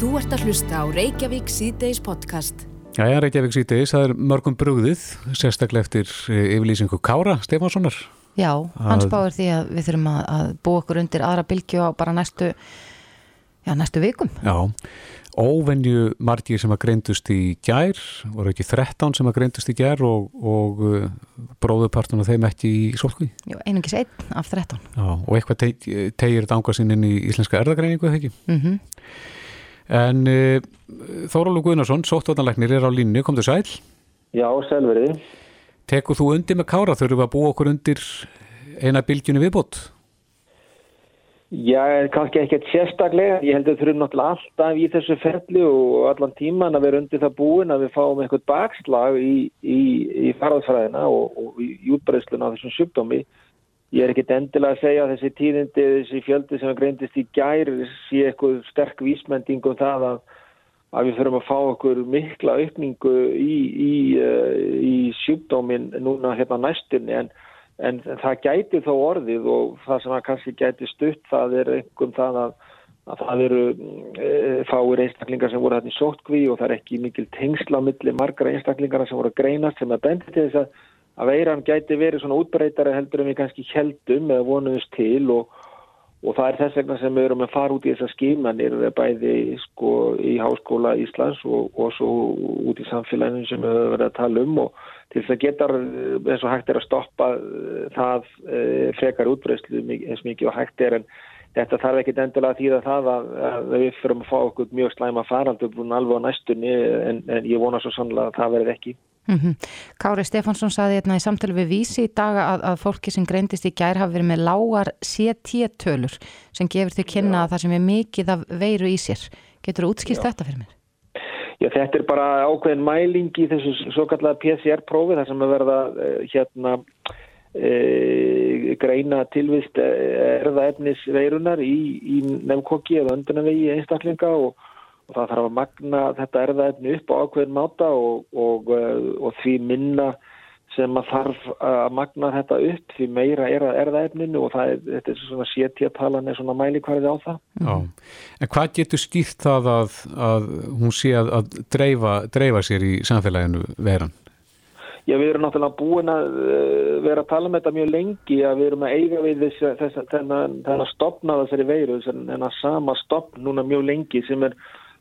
Þú ert að hlusta á Reykjavík síðdeis podcast. Jæja, Reykjavík síðdeis, það er mörgum brugðið, sérstaklega eftir eh, yfirlýsingu Kára Stefánssonar. Já, hans báður því að við þurfum að, að búa okkur undir aðra bylgju á bara næstu, já, næstu vikum. Já, óvenju margir sem að greindust í gær, voru ekki 13 sem að greindust í gær og, og uh, bróðupartun og þeim ekki í sólkví. Jú, einungis einn af 13. Já, og eitthvað te tegir þetta ánga sinn inn í íslenska erðagreiningu, eða ekki? Mm En uh, Þórólu Guðnarsson, sóttvartanleiknir, er á línu, kom til sæl. Já, selveriði. Tekur þú undir með Kára, þurfum við að búa okkur undir eina bylgjunni viðbót? Já, kannski ekkert sérstaklega. Ég held að þurfum náttúrulega alltaf í þessu ferli og allan tíman að vera undir það búin að við fáum eitthvað bakslag í, í, í farðsfræðina og, og í útbreysluna á þessum sjúkdómi. Ég er ekkert endilega að segja að þessi tíðindi, þessi fjöldi sem greindist í gær sé eitthvað sterk vísmending um það að, að við þurfum að fá okkur mikla aukningu í, í, uh, í sjúkdómin núna hérna næstunni. En En það gæti þó orðið og það sem að kannski gæti stutt það er einhverjum það að, að það eru e, fáir einstaklingar sem voru þarna í sótkví og það er ekki mikil tengsla á milli margra einstaklingar sem voru greinast sem að bendi til þess að, að veiran gæti verið svona útbreytari heldur en við kannski heldum eða vonuðust til og, og það er þess vegna sem við erum að fara út í þessar skímanir bæði sko í Háskóla Íslands og, og svo út í samfélaginu sem við höfum verið að tala um og til þess að geta eins og hægt er að stoppa eh, það eh, frekar útbreyslu eins mikið og hægt er en þetta þarf ekki endilega að þýða það að, að við fyrirum að fá okkur mjög slæma faraldur búin alveg á næstunni en, en ég vona svo sannlega að það verði ekki. -hmm. Kári Stefánsson saði hérna í samtali við vísi í dag að, að fólki sem greindist í gær hafi verið með lágar CT-tölur sem gefur því kynna að það sem er mikið af veiru í sér. Getur þú útskýrt þetta fyrir mér? Já, þetta er bara ákveðin mæling í þessu svo kallega PCR-prófi þar sem að verða uh, hérna uh, greina tilvist erðaefnis veirunar í, í nefnkokki eða öndunavegi einstaklinga og, og það þarf að magna þetta erðaefni upp á ákveðin máta og, og, uh, og því minna sem að þarf að magna þetta upp því meira er að erðaefninu og það er, þetta er svona sétjatalan er svona mælikvarði á það. Já, en hvað getur skýrt það að, að hún sé að, að dreifa, dreifa sér í samfélaginu veran? Já, við erum náttúrulega búin að uh, vera að tala um þetta mjög lengi að við erum að eiga við þess, þess, þennan, þennan stopna þessari veiru, þennan sama stopn núna mjög lengi sem er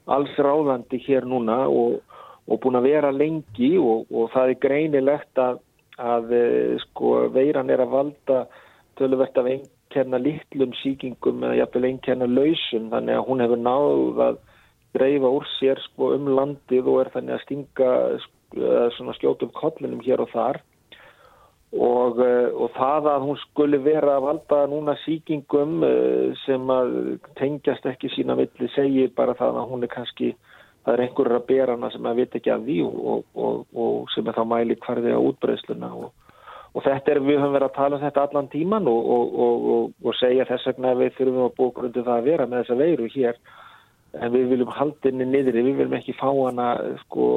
alls ráðandi hér núna og og búin að vera lengi og, og það er greinilegt að, að sko, veiran er að valda töluvert af einkenna litlum síkingum eða jafnvel einkenna lausum þannig að hún hefur náð að dreifa úr sér sko, um landið og er þannig að stinga sko, skjótum kollinum hér og þar. Og, og það að hún skulle vera að valda núna síkingum sem að tengjast ekki sína villi segir bara það að hún er kannski það er einhverjur að bera hana sem að vita ekki af því og, og, og sem er þá mæli hverði á útbreysluna og, þetta er, við höfum verið að tala um þetta allan tíman og segja þess vegna að við þurfum að búa grundu það að vera með þessa veiru hér en við viljum haldinni niður, við viljum ekki fá hana sko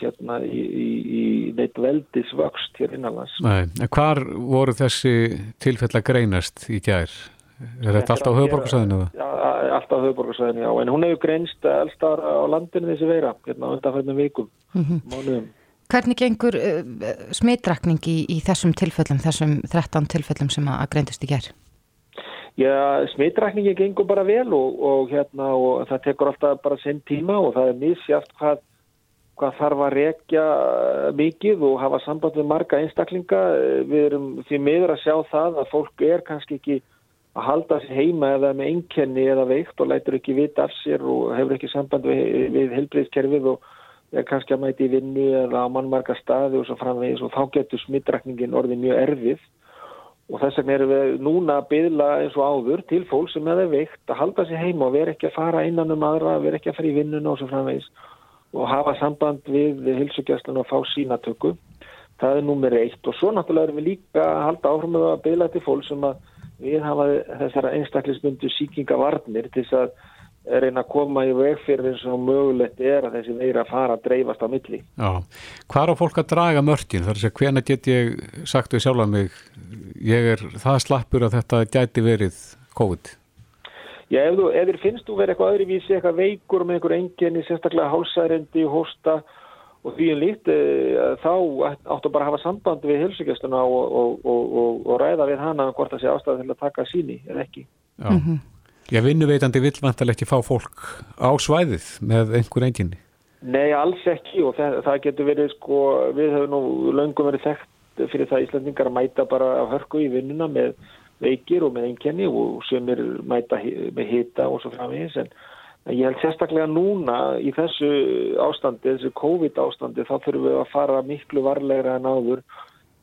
hérna í, í, í neitt veldisvöxt hér innanlands. Nei, en hvar voru þessi tilfell að greinast í gær? Er þetta alltaf á höfuborgarsæðinu? Já, alltaf á höfuborgarsæðinu, já, en hún hefur greinst alltaf á landinu þessi veira, hérna undanfæðnum vikum, mm -hmm. mánuðum. Hvernig gengur uh, smitrakning í, í þessum tilfellum, þessum 13 tilfellum sem að greindust í gerð? Já, smitrakningin gengur bara vel og, og, hérna, og það tekur alltaf bara sinn tíma og það er misjátt hvað, hvað þarf að rekja mikið og hafa samband við marga einstaklinga. Við erum því miður að sjá það að fólk er kannski ekki að halda sér heima eða með einkenni eða veikt og lætur ekki vita af sér og hefur ekki samband við, við helbriðskerfið og er kannski að mæti vinnu eða á mannmarka staði og svo framvegis og þá getur smittrakningin orðið mjög erfið og þess vegna erum við núna að byðla eins og áður til fólk sem hefur veikt að halda sér heima og vera ekki að fara innan um aðra, vera ekki að fara í vinnuna og svo framvegis og hafa samband við hilsugjastlun og fá sínatöku. Það er númer eitt og svo náttúrulega erum við líka að halda áfram að byðla til fólk sem að við hafa þessara einstaklismundu síkingavarnir til þess að reyna að koma í veg fyrir eins og mögulegt er að þessi veira fara að dreifast á milli. Já, hvað er fólk að draga mörgin? Það er að segja, hvena get ég sagt við sjálf að mig, ég er það slappur að þetta gæti verið COVID? Já, ef, þú, ef þér finnst þú verið eitthvað öðruvísi, eitthvað veikur með einhver enginni, sérstaklega hálsærendi, hósta og því en líkt, e, þá áttu bara að hafa samband við helsugjastuna og, og, og, og ræða við hana um hvort það sé ástæða til að taka síni, eða ekki. Já, mm -hmm. Já vinnuveitandi vil vantalegt ekki fá fólk á svæðið með einhver enginni. Nei, alls ekki og það, það getur verið, sko, við höfum nú löngum verið þekkt fyrir það Íslandingar að mæta bara á hörku í vinnuna með veikir og með einkenni og sem er mæta með hita og svo framvegis en ég held sérstaklega núna í þessu ástandi, þessu COVID ástandi þá þurfum við að fara miklu varlegra en áður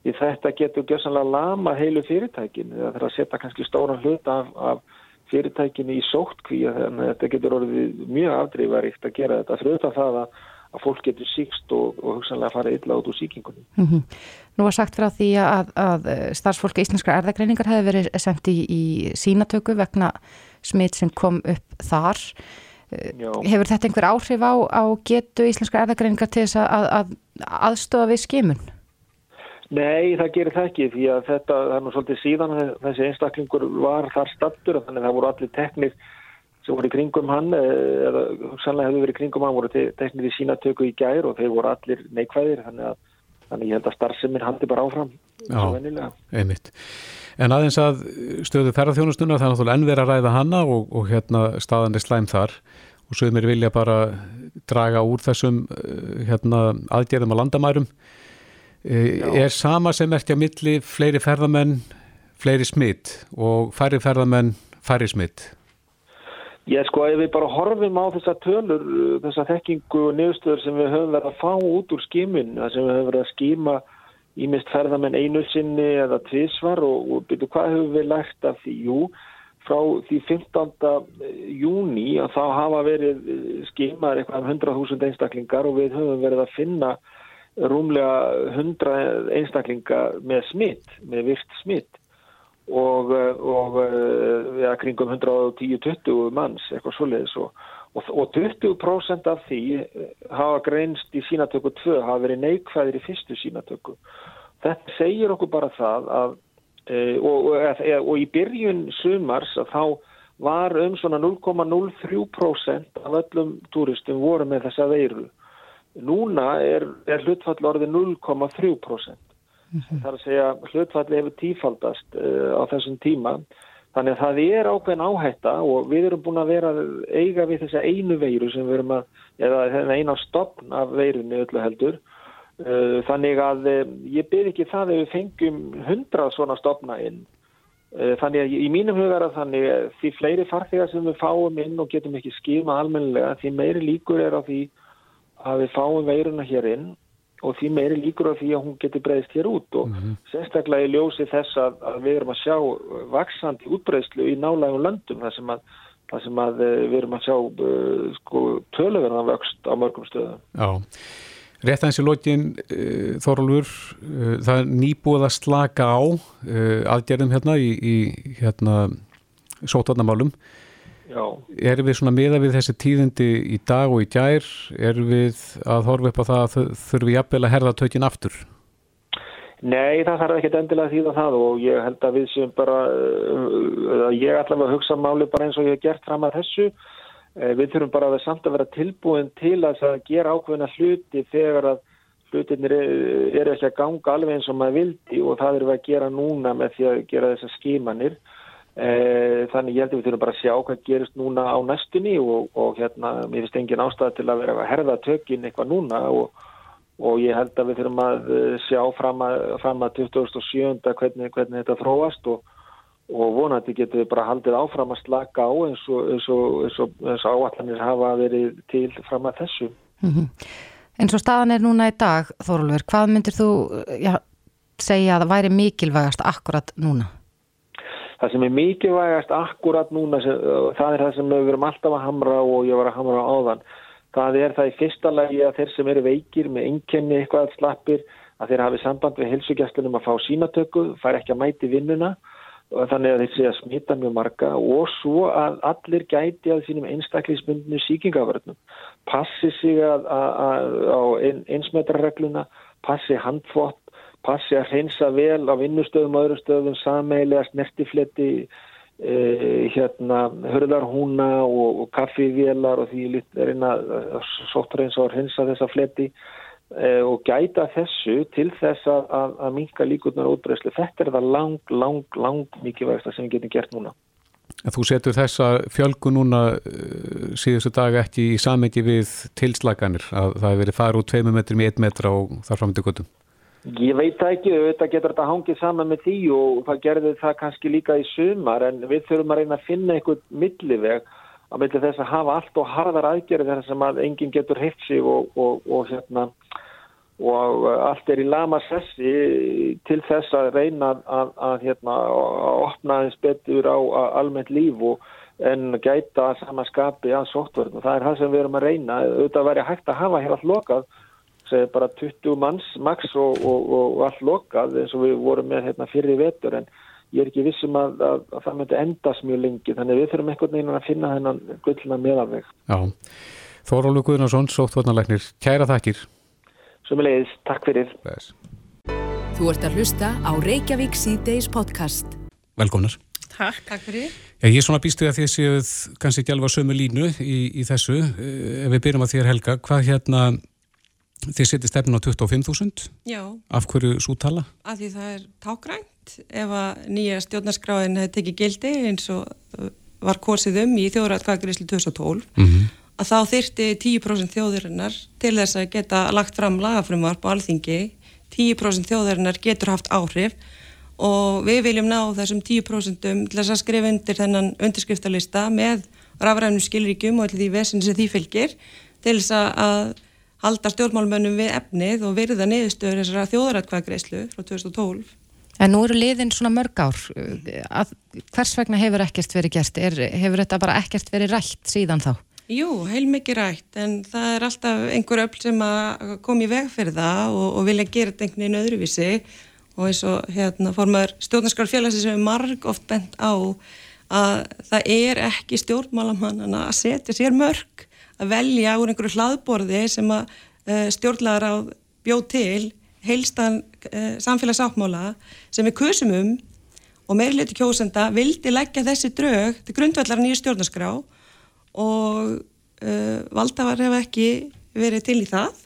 því þetta getur gössanlega lama heilu fyrirtækin það þarf að setja kannski stóran hlut af, af fyrirtækinu í sóttkví þannig að þetta getur orðið mjög afdreifaríkt að gera þetta fyrir auðvitað það að að fólk getur síkst og, og hugsanlega fara illa út úr síkingunni. Mm -hmm. Nú var sagt frá því að, að starfsfólki íslenskar erðagreiningar hefði verið sendt í, í sínatöku vegna smitt sem kom upp þar. Já. Hefur þetta einhver áhrif á, á getu íslenskar erðagreiningar til þess að, að aðstofa við skimun? Nei, það gerir það ekki því að þetta, það er nú svolítið síðan þessi einstaklingur var þar stattur þannig að það voru allir teknir sem voru í kringum hann eh, eða sannlega hefur verið í kringum hann voru teknir í sínatöku í gær og þeir voru allir neikvæðir þannig að þannig ég held að starfseminn haldi bara áfram Já, einmitt. En aðeins að stöðu ferðarþjónustuna það er náttúrulega ennverð að ræða hanna og, og hérna staðan er slæm þar. Og sögumir vilja bara draga úr þessum eh, hérna, aðgerðum á landamærum Já. Er sama sem erti að milli fleiri ferðamenn fleiri smitt og færri ferðamenn færri smitt Ég sko, ef við bara horfum á þessa tölur, þessa þekkingu og niðurstöður sem við höfum verið að fá út úr skímun, það sem við höfum verið að skíma ímest ferðamenn einu sinni eða tvísvar og, og byrju hvað höfum við lært af því? Jú, frá því 15. júni að þá hafa verið skímar eitthvað um 100.000 einstaklingar og við höfum verið að finna rúmlega 100 einstaklingar með smitt, með virt smitt og, eh, og eh, ja, kringum 110-20 manns, eitthvað svoleiðis og, og, og 20% af því eh, hafa greinst í sínatöku 2 hafa verið neikvæðir í fyrstu sínatöku. Þetta segir okkur bara það að, e, og í byrjun sumars að þá var um svona 0,03% af öllum túristum voru með þessa veiru. Núna er, er hlutfall orðið 0,3%. Mm -hmm. Það er að segja hlutfalli hefur tífaldast uh, á þessum tíma þannig að það er ákveðin áhætta og við erum búin að vera eiga við þessa einu veiru sem við erum að eða eina stopn af veirunni öllu heldur uh, þannig að uh, ég byrð ekki það ef við fengjum hundrað svona stopna inn þannig að í mínum hugar að þannig því fleiri farþegar sem við fáum inn og getum ekki skima almennilega því meiri líkur er á því að við fáum veiruna hér inn og því meiri líkur á því að hún getur breyðist hér út og mm -hmm. sérstaklega í ljósi þess að, að við erum að sjá vaksandi útbreyðslu í nálægum löndum þar sem að, þar sem að eh, við erum að sjá uh, sko, töluverðan vöxt á mörgum stöðum. Já, rétt aðeins í lógin uh, Þorlur, uh, það er nýbúið að slaka á aðgerðum hérna í, í hérna, sótarnamálum Já. Erum við svona miða við þessi tíðindi í dag og í gær, erum við að horfa upp á það að þurfum við jafnvel að herða tökinn aftur? Nei, það þarf ekki endilega því það og ég held að við sem bara, uh, ég ætla að hugsa máli bara eins og ég hef gert fram að þessu. Uh, við þurfum bara að samt að vera tilbúin til að gera ákveðina hluti þegar að hlutinir eru ekki að ganga alveg eins og maður vildi og það eru við að gera núna með því að gera þessar skímanir. Eh, þannig ég held að við þurfum bara að sjá hvað gerist núna á næstunni og, og hérna mér finnst engin ástæða til að vera að herða tökinn eitthvað núna og, og ég held að við þurfum að eh, sjá fram að, fram að 2007 hvernig, hvernig þetta þróast og, og vonandi getur við bara haldið áfram að slaka á eins og, eins eins eins áallanir hafa verið til fram að þessu. Mm -hmm. En svo staðan er núna í dag Þorlur, hvað myndir þú já, segja að það væri mikilvægast akkurat núna? Það sem er mikilvægast akkurat núna, það er það sem við verum alltaf að hamra og ég var að hamra áðan. Það er það í fyrsta lagi að þeir sem eru veikir með einkenni eitthvað slappir, að þeir hafi samband við helsugjastunum að fá sínatöku, fær ekki að mæti vinnuna þannig að þeir sé að smita mjög marga og svo að allir gæti að sínum einstaklismundinu síkingaförnum. Passi sig að, að, að, á ein, einsmetrarregluna, passi handfott passi að hreinsa vel á vinnustöðum og öðrum stöðum, sameilega snertifletti e, hérna hörðarhúna og, og kaffivélar og því lítið er eina sóttur eins og hinsa þessa fleti e, og gæta þessu til þess að, að, að minka líkurnar útbreyslu. Þetta er það lang, lang, lang mikilvægsta sem við getum gert núna. Þú setur þessa fjölgu núna uh, síðustu dag ekki í samengi við tilslaganir að það hefur verið farið úr 2 metrum í 1 metra og þar fram til guttum? Ég veit ekki, þetta getur þetta hangið saman með því og það gerði það kannski líka í sumar en við þurfum að reyna að finna einhvern milliveg að milli þess að hafa allt og harðar aðgerði þess að enginn getur heitt sig og, og, og hérna og uh, allt er í lama sessi til þess að reyna að, að, að, hérna, að opna eins betur á almennt líf en gæta samanskapi að sóttvörn og það er það sem við erum að reyna. Auðvitað væri hægt að hafa hér allt lokað segir bara 20 manns maks og, og, og allt lokað eins og við vorum með hérna, fyrir vetur en ég er ekki vissum að, að það myndi endast mjög lengi þannig við þurfum einhvern veginn að finna þennan gullna meðalveg Já, Þórólu Guðnarsson, sóttvörnarleiknir, kæra þakkir Sumulegis, takk fyrir. Bæs. Þú ert að hlusta á Reykjavík C-Days podcast. Velkomnar. Takk, takk fyrir. Já, ég er svona býstuð að þið séuð kannski ekki alveg sömu línu í, í þessu. Eh, ef við byrjum að þér Helga, hvað hérna, þið setjið stefnun á 25.000? Já. Af hverju svo tala? Af því það er tákrænt. Ef að nýja stjórnarskráin hefði tekið gildi eins og uh, var korsið um í þjóðrætkvæðgríslu 2012, mm -hmm að þá þyrti 10% þjóðurinnar til þess að geta lagt fram lagafrumvarp á alþingi 10% þjóðurinnar getur haft áhrif og við viljum ná þessum 10% til þess að skrifa undir þennan undirskriftalista með rafrænum skilríkjum og allir því vesin sem því fylgir til þess að halda stjórnmálmönnum við efnið og virða niðurstöður þessara þjóðarætkvæðgreislu frá 2012 En nú eru liðin svona mörg ár. Að hvers vegna hefur ekkert verið gert? Er, hefur þetta bara ekkert verið rætt síðan þá? Jú, heilmikið rætt en það er alltaf einhver öll sem að koma í veg fyrir það og, og vilja gera þetta einhvern veginn öðruvísi. Og eins og hérna formar stjórnarskarfélagsins sem er marg oft bent á að það er ekki stjórnmálamannana að setja sér mörg að velja úr einhverju hlaðborði sem að uh, stjórnlagar á bjóð til heilstan uh, samfélagsáttmála sem við kusum um og meirleiti kjósenda vildi leggja þessi drög til grundvallar nýju stjórnarskrá og uh, valdafar hefur ekki verið til í það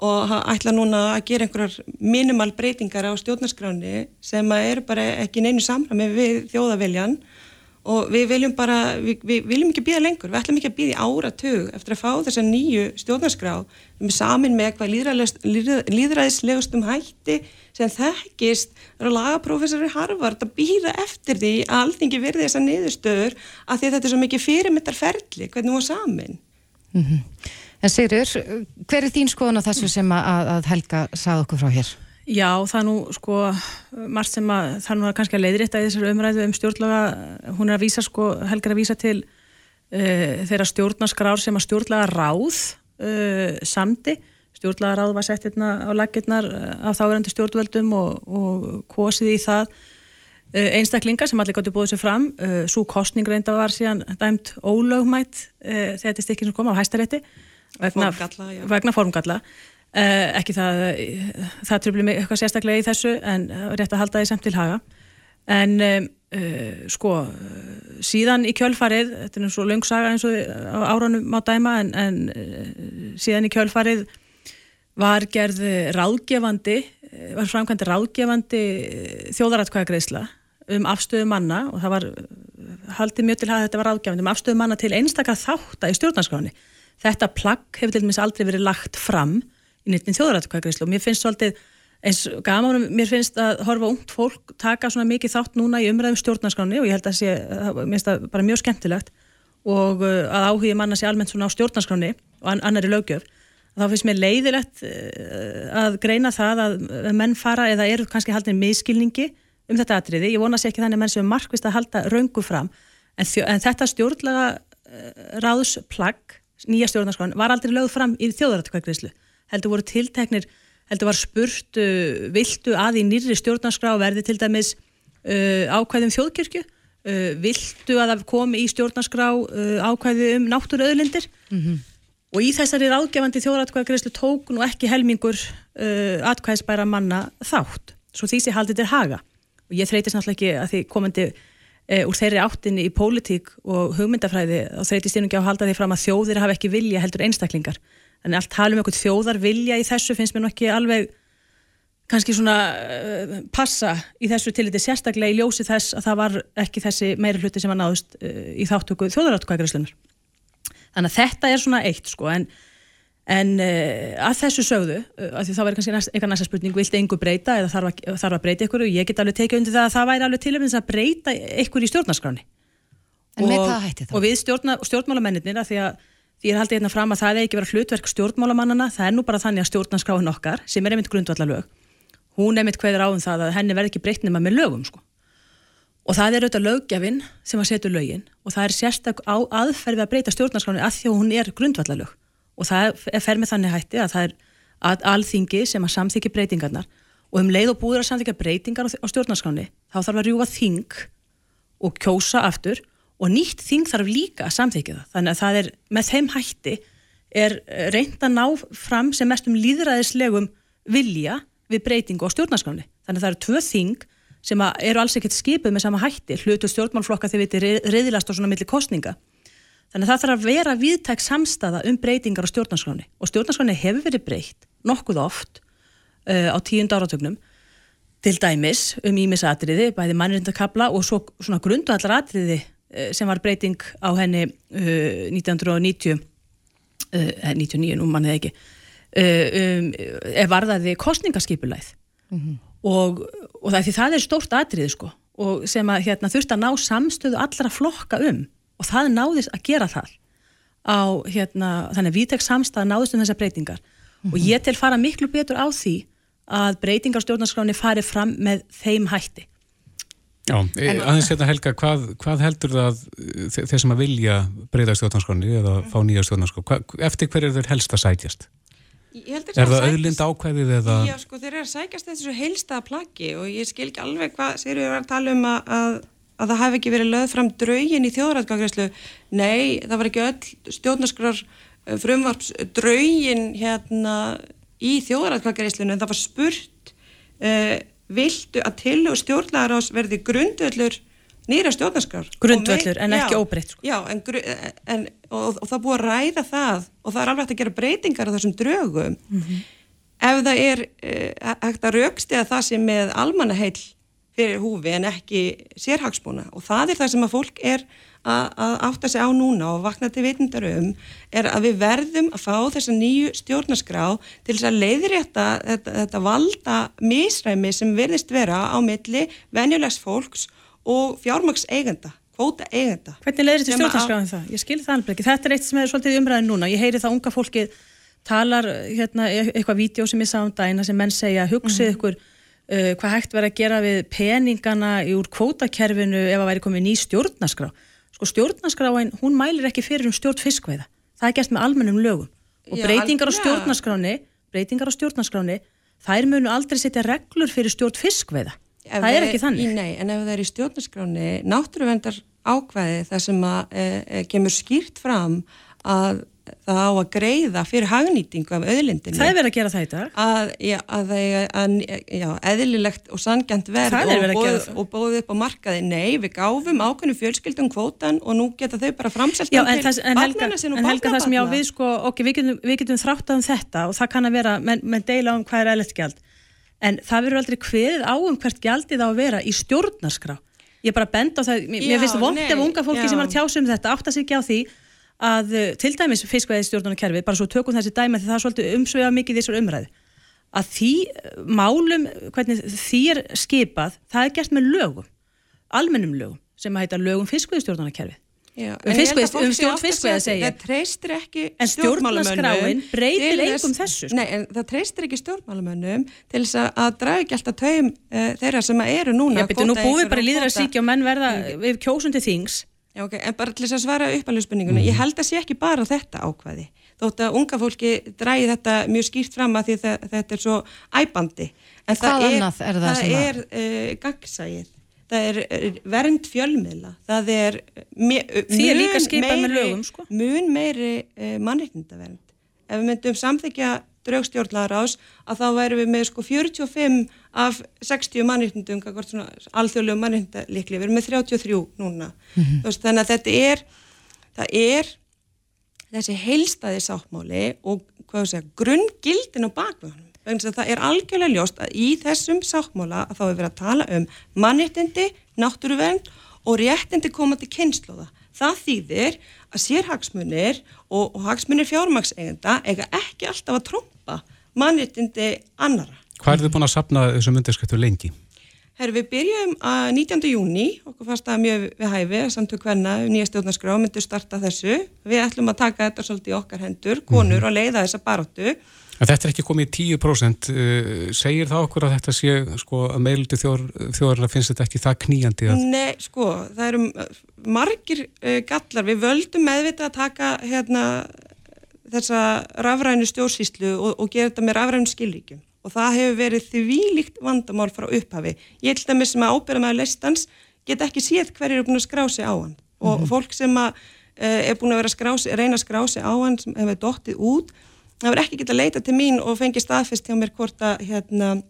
og ætla núna að gera einhverjar minimal breytingar á stjórnarskráni sem er bara ekki neinu samræmi við þjóðaviljan og við viljum bara, við, við viljum ekki býða lengur, við ætlum ekki að býða í áratug eftir að fá þessa nýju stjórnarskrá við samin með eitthvað líðræðislegustum hætti sem þekkist eru lagaprófessori Harvard að býða eftir því að alltingi verði þessa niðurstöður að því þetta er svo mikið fyrirmyndarferðli hvernig hún var samin mm -hmm. En Sigur, hver er þín skoðun á þessu sem að, að Helga sað okkur frá hér? Já, það er nú sko margt sem að það er nú kannski að leiðrétta í þessari umræðu um stjórnlaga, hún er að vísa sko, helgar að vísa til uh, þeirra stjórnaskrár sem að stjórnlaga ráð uh, samdi, stjórnlaga ráð var sett hérna á laginnar uh, af þáverandi stjórnvöldum og, og kosið í það. Einstaklinga sem allir gotti búið sér fram svo kostning reynda var síðan dæmt ólögmætt þegar þetta stikkir sem kom á hæstarétti. Vegna formgalla, vegna formgalla Uh, ekki það, það tröfli mig eitthvað sérstaklega í þessu en rétt að halda því samt til haga. En uh, sko síðan í kjölfarið þetta er svo löngsaga eins og á áranum má dæma en, en uh, síðan í kjölfarið var gerð ráðgefandi var framkvæmdi ráðgefandi þjóðaratkvæðagreisla um afstöðu manna og það var haldið mjög til að þetta var ráðgefandi um afstöðu manna til einstakar þáttar í stjórnarskráni þetta plagg hefur til dæmis aldrei verið lagt fram nýttin þjóðrættkvæðgreyslu og mér finnst svolítið eins gaman, mér finnst að horfa ungt fólk taka svona mikið þátt núna í umræðum stjórnarskráni og ég held að sé, mér finnst það bara mjög skemmtilegt. Og uh, að áhugi manna sé almennt svona á stjórnarskráni og annari lögjöf, þá finnst mér leiðilegt uh, að greina það að menn fara eða eru kannski haldin miskilningi um þetta atriði, ég vona sér ekki þannig að menn sem markvist að halda raungu fram. En, en þetta stjórnlega ráðsplagg, nýja stjórnarskráni var aldrei lögð fram í þjóðrættkvæðgreyslu heldur voru tilteknir, heldur var spurt uh, viltu að í nýri stjórnarskrá verði til dæmis uh, ákvæðum þjóðkirkju, uh, viltu að það komi í stjórnarskrá uh, ákvæði um náttúruauðlindir mm -hmm. og í þessari ráðgefandi þjóðratkvæðagreyslu tók nú ekki helmingur uh, atkvæðisbæra manna þátt, svo því sé haldið til haga og ég þreytist náttúrulega ekki að því komandi e, úr þeirri áttinni í pólitík og hugmyndafræði og þreyti styrnungi á að halda því fram að þjóðir hafa ekki vilja heldur einstaklingar. Þannig allt talum eitthvað þjóðar vilja í þessu finnst mér nú ekki alveg kannski svona uh, passa í þessu tiliti sérstaklega í ljósi þess að það var ekki þessi meiri hluti sem var náðust uh, í þáttöku þjóðarátkvækjarislunar. Þannig að þetta er svona eitt sko en, en uh, að þessu sögðu, að því þá verður kannski næst, eitthvað næsta spurning, vilti einhver breyta eða þarf að, þarf að breyta ykkur og ég get alveg tekið undir það að það væri alveg tilöfnins að breyta ykkur í stjórnarskráni. En og? Og við stjórna, stjórnmálamennir að því að Því ég er haldið hérna fram að það er ekki verið hlutverk stjórnmálamannana, það er nú bara þannig að stjórnarskráin okkar, sem er einmitt grundvallalög, hún emitt hverður áðum það að henni verð ekki breytt nema með lögum sko. og það er auðvitað lögjafinn sem að setja lögin og það er sérstak á aðferði að breyta stjórnarskráni að því að hún er grundvallalög og það er fer með þannig hætti að það er að alþingi sem að samþykja breytingarnar og um leið og búður að samþykja breytingar á stjórnarskráni þá þarf að rjúfa þing og kjósa aftur og nýtt þing þarf líka að samþykja það þannig að það er með þeim hætti er reynd að ná fram sem mest um líðræðislegum vilja við breytingu á stjórnarskráni. Þannig að það eru tvö þing sem eru alls ekkert skipið með sama hætti, hlutu stjórnmálflokka þegar við erum reyðilast á svona milli kostninga. Þannig að það þarf að vera viðtæk samstaða um breytingar á stjórnarskráni og stjórnarskráni hefur verið breytt nokkuð oft uh, á tíund áratögnum til dæmis um ímisatriði, bæði mannrindakabla og svo svona grundvallar atriði sem var breyting á henni uh, 1990 99, nú mann eða ekki Eh, um, er varðaði kostningaskipulæð mm -hmm. og, og það, það er stórt atrið sko og sem að hérna, þurft að ná samstöðu allra flokka um og það náðist að gera það á hérna, þannig að viðtæk samstæða náðist um þessar breytingar mm -hmm. og mhm. ég til fara miklu betur á því að breytingar stjórnarskráni fari fram með þeim hætti Já, en, aðeins hérna Helga, hvað, hvað heldur það þeir sem að vilja breyta stjórnarskráni eða fá nýja stjórnarskráni, eftir hverju er þeir helst að sætjast? Er það auðlind ákveðið eða? Já, sko, þeir eru að sækast þessu heilstaða plaggi og ég skil ekki alveg hvað sér við að tala um að, að, að það hafi ekki verið löð fram draugin í þjóðræðgangreslu. Nei, það var ekki öll stjórnarskrar eh, frumvarps draugin hérna í þjóðræðgangreslinu en það var spurt uh, viltu að til og stjórnlagar ás verði grundöllur nýra stjórnarskar grundvöldur en ekki óbreytt sko. já, en, en, og, og það búið að ræða það og það er alveg hægt að gera breytingar á þessum drögum mm -hmm. ef það er eh, hægt að raukstiða það sem með almannaheil fyrir húfi en ekki sérhagsbúna og það er það sem að fólk er að, að átta sig á núna og vakna til veitindar um er að við verðum að fá þessa nýju stjórnarskrá til þess að leiðrétta þetta, þetta valda misræmi sem verðist vera á milli venjulegs fólks og fjármaks eigenda, kvóta eigenda. Hvernig leiðir þetta stjórnarskráðin það? Ég skilði það alveg ekki. Þetta er eitt sem er svolítið umræðin núna. Ég heyri það unga fólki talar hérna, e- eitthvað vídeo sem ég sá um dæna sem menn segja hugsið mm -hmm. ykkur uh, hvað hægt verið að gera við peningana úr kvótakerfinu ef að væri komið ný stjórnarskrá. Sko stjórnarskráin, hún mælir ekki fyrir um stjórn fiskveiða. Það er gert með almennum lögum. Og Já, breytingar á stjórnarskráni, breytingar á stjórnarskráni, þær munu aldrei setja reglur fyrir stjórn fiskveiða það er ekki þannig. Í, nei, en ef það er í stjórnarskráni náttúruvendar ákvæði þar sem að e, e, kemur skýrt fram að það á að greiða fyrir hagnýtingu af auðlindinu. Það er verið að gera það í dag. Að, já, að er já, eðlilegt og sangjant verð og, bóð, og bóðið upp á markaði. Nei, við gáfum ákveðinu fjölskyldum kvótan og nú geta þau bara framselt til barnana sinu og barnabarna. En helga það sem já við sko, ok, við getum, við getum þrátt um þetta og það kann að vera, menn men deila um hvað er eðlert gjald en það verður aldrei hveðið á um hvert gjaldið á að vera í stjórnarskrá ég bara bend á það, mér, mér finnst það vond ef unga fólki já. sem var að tjása um þetta átt að sig ekki á því að uh, til dæmis fiskveið stjórnarkerfi, bara svo tökum þessi dæmi því það er svolítið umsvega mikið þessar umræðu að því uh, málum hvernig því er skipað það er gert með lögum, almennum lögum sem að heita lögum fiskveið stjórnarkerfi Já, um, um stjórn fiskveið að segja það treystir ekki stjórnmálamönnum breytir eigum þessu sko. nei, en það treystir ekki stjórnmálamönnum til þess að draga ekki alltaf taum uh, þeirra sem eru núna Já, betur, nú búið bara líður að síkja og menn verða við kjósundi þings okay, en bara til þess að svara uppalveg spurningunum mm. ég held að sé ekki bara þetta ákvaði þótt að unga fólki dragi þetta mjög skýrt fram að því að þetta er svo æbandi en Hvað það er, er það, það er uh, gagsægið það er vernd fjölmiðla, það er því er líka skipað með lögum sko. mun meiri uh, mannreitndavernd ef við myndum samþykja draugstjórnlaðar ás að þá væri við með sko 45 af 60 mannreitndum alþjóðlegu mannreitndalikli, við erum með 33 núna. Mm -hmm. veist, þannig að þetta er það er þessi heilstæði sáttmáli og segja, grunngildin á bakvöðunum það er algjörlega ljóst að í þessum sáttmála að þá er verið að tala um mannreitindi, náttúruvernd og réttindi komandi kynnslóða það þýðir að sérhagsmunir og, og hagsmunir fjármaksegenda eiga ekki alltaf að tromba mannreitindi annara Hvað er þið búin að sapna þessum undirskiptu lengi? Herru, við byrjum að 19. júni, okkur fannst það mjög við hæfi, samtök hvenna, nýja stjórnarskrá, myndum starta þessu. Við ætlum að taka þetta svolítið í okkar hendur, konur, mm -hmm. og leiða þessa baróttu. En þetta er ekki komið í 10%, uh, segir það okkur að þetta sé, sko, að þjóðar, þjóðarlega finnst þetta ekki það kníjandi? Að... Nei, sko, það eru margir uh, gallar, við völdum meðvita að taka hérna þessa rafrænu stjórnsýslu og, og gera þetta með rafrænu skilríkjum og það hefur verið þvílíkt vandamál frá upphafi. Ég held að mér sem að ábyrða með að listans get ekki séð hver eru búin að skrá sig á hann og mm -hmm. fólk sem að uh, er búin að vera skrási, reyna að skrá sig á hann sem hefur dóttið út, það verður ekki geta að leita til mín og fengi staðfest hjá mér hvort að hérna,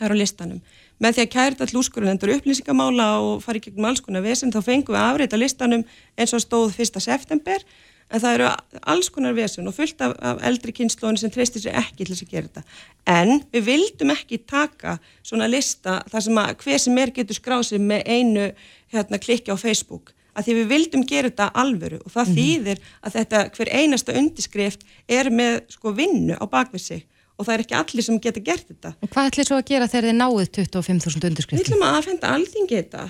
er á listanum. Með því að kært all úrskurðendur upplýsingamála og fari gegnum alls konar vesen þá fengum við afrið á listanum eins og stóð 1. september en það eru alls konar vesun og fullt af, af eldri kynnslóðin sem treystir sér ekki til þess að gera þetta. En við vildum ekki taka svona lista þar sem að hver sem er getur skrásið með einu hérna, klikki á Facebook að því við vildum gera þetta alvöru og það mm -hmm. þýðir að þetta hver einasta undirskrift er með sko vinnu á bakvið sig og það er ekki allir sem geta gert þetta. Og hvað ætlir svo að gera þegar þið náðuð 25.000 undirskriftir? Við ætlum að aðfenda alþingi þetta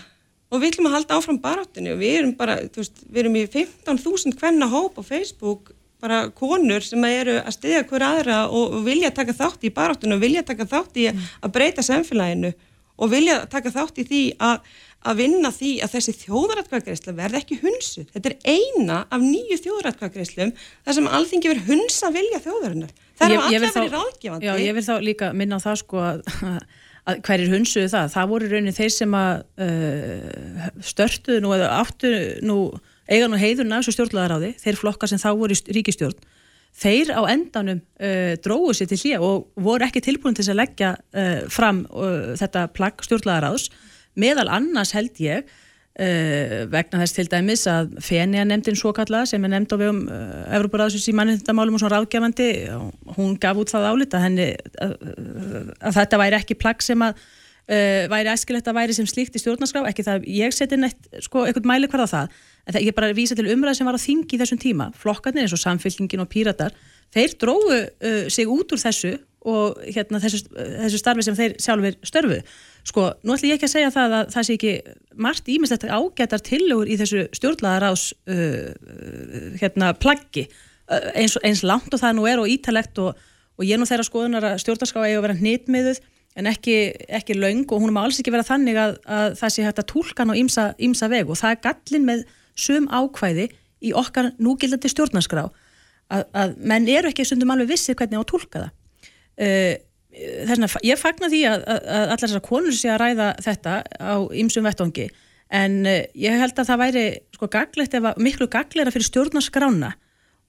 og við ætlum að halda áfram baráttinu og við erum bara, þú veist, við erum í 15.000 hvenna hóp á Facebook bara konur sem eru að stiðja hver aðra og vilja taka þátt í baráttinu og vilja taka þátt í að breyta samfélaginu og vilja taka þátt í því að, að vinna því að þessi þjóðaratkvæðgreysla verði ekki hunsu. Þetta er eina af nýju þjóðaratkvæðgreyslum þar sem alþingi verður hunsa vilja þjóðarinnar. Það er allir verið ráðgefandi. Já, ég vil þá líka minna á það sko að að hverjir hunsuðu það, það voru raunin þeir sem að uh, störtuðu nú eða áttu nú eigan og heiðurna þessu stjórnlaðaráði, þeir flokkar sem þá voru í ríkistjórn, þeir á endanum uh, dróðu sér til hlýja og voru ekki tilbúin til að leggja uh, fram uh, þetta plagg stjórnlaðaráðs meðal annars held ég Uh, vegna þess til dæmis að Fenja nefndin svo kalla sem er nefnd á vegum uh, Evroparáðsins í mannindamálum og svona ráðgjafandi hún gaf út það álita henni uh, að þetta væri ekki plagg sem að væri æskilegt að væri sem slíkt í stjórnarskrá. Ekki það ég seti neitt sko eitthvað mæli hvar á það en það, ég bara vísa til umræð sem var á þingi í þessum tíma. Flokkarnir eins og samfélkingin og píratar þeir dróðu sig út úr þessu og hérna þessu, þessu starfi sem þeir sjálfur störfu Sko, nú ætlum ég ekki að segja það að það sé ekki margt ímislegt ágætar tillegur í þessu stjórnlaðarás uh, uh, hérna plaggi uh, eins, eins langt og það nú er og ítalegt og, og ég nú þeirra skoðunar að stjórnarská eigi að vera hnitmiðuð en ekki, ekki laung og hún má alls ekki vera þannig að, að það sé hægt að tólkan á ímsa, ímsa veg og það er gallin með sum ákvæði í okkar núgildandi stjórnarskrá að, að menn eru ekki stundum alveg vissið hvernig á að tólka það. Uh, þessna, ég fagnar því að, að allar þessar konur sé að ræða þetta á ymsum vettongi en uh, ég held að það væri sko gaglegt ef að miklu gagleira fyrir stjórnarskrána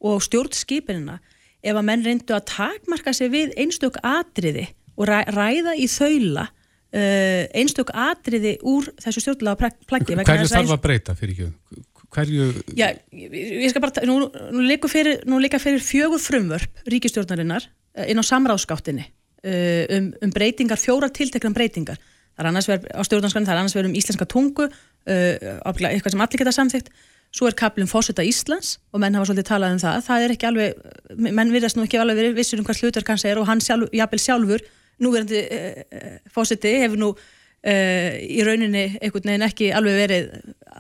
og stjórnskipinina ef að menn reyndu að takmarka sig við einstök atriði og ræ, ræða í þaula uh, einstök atriði úr þessu stjórnlega plaggi Hverju þarf að breyta fyrir ekki? Hverju... Já, ég skal bara, nú, nú líka fyrir, fyrir fjögur frumvörp ríkistjórnarinnar uh, inn á samráðskáttinni um, um breytingar, fjóra tiltekna breytingar. Það er annars verið á stjórnarskanum það er annars verið um íslenska tungu uh, eitthvað sem allir geta samþygt svo er kaplum fósita Íslands og menn hafa svolítið talað um það, það er ekki alveg menn virðast nú ekki alveg verið vissur um hvað slutverk hans er og hann sjálf, jafnvel sjálfur núverandi uh, fósiti hefur nú í rauninni einhvern veginn ekki alveg verið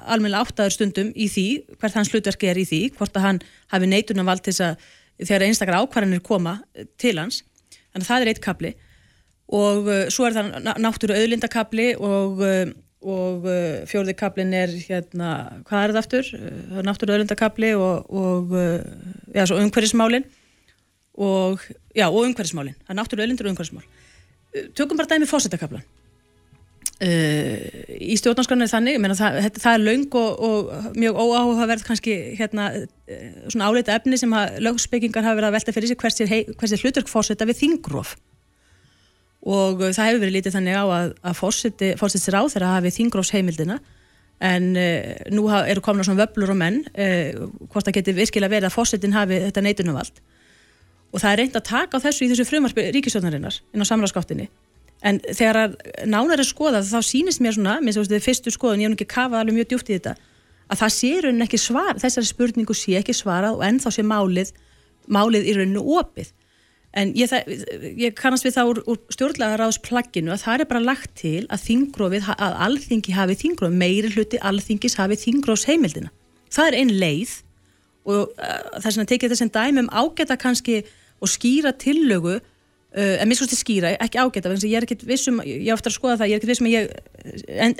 almenna áttaður stundum í því hvert hans slutverk er í því, hvort að hann hafi neitunum vald til þess að þegar einstakar ákvarðanir koma til hans að það er eitt kapli og uh, svo er það náttúru auðlindakabli og, uh, og uh, fjórði kablin er hérna, hvað er það aftur? Það er náttúru auðlindakabli og, og já, svo umhverfismálin. Og og umhverfismálin. Það er náttúru auðlindur og umhverfismál. Tökum bara dæmi fósettakablan Uh, í stjórnarskranu er þannig menna, það, það er laung og, og mjög óáhugaverð kannski hérna, uh, svona áleita efni sem lögspekingar hafa verið að velta fyrir sig hversi, hversi hlutverk fórseta við þingróf og uh, það hefur verið lítið þannig á að, að fórsettir á þeirra hafi þingrófsheimildina en nú eru komin á svona vöblur og menn hvort það geti virkilega verið að fórsettin hafi þetta neitunumvald og það er reynd að taka á þessu í þessu frumarfi ríkisjónarinnar inn á samráðskáttinni en þegar nánar er skoðað þá sýnist mér svona, minnst þú veist, er fyrstu skoðun ég hef ekki kafað alveg mjög djúpt í þetta að það sé raunin ekki svar, þessari spurningu sé ekki svarað og ennþá sé málið málið í rauninu opið en ég, ég kannast við það úr, úr stjórnlagaráðsplagginu að það er bara lagt til að þingrófið, að alþingi hafi þingróf, meiri hluti alþingis hafi þingrófs heimildina. Það er einn leið og uh, þess að tekja þessum dæmum ágæta kannski og skýra tillögu Uh, en mér skoðst þið skýra, ekki ágæta ég er ekkert vissum, ég oftar að skoða það ég er ekkert vissum að ég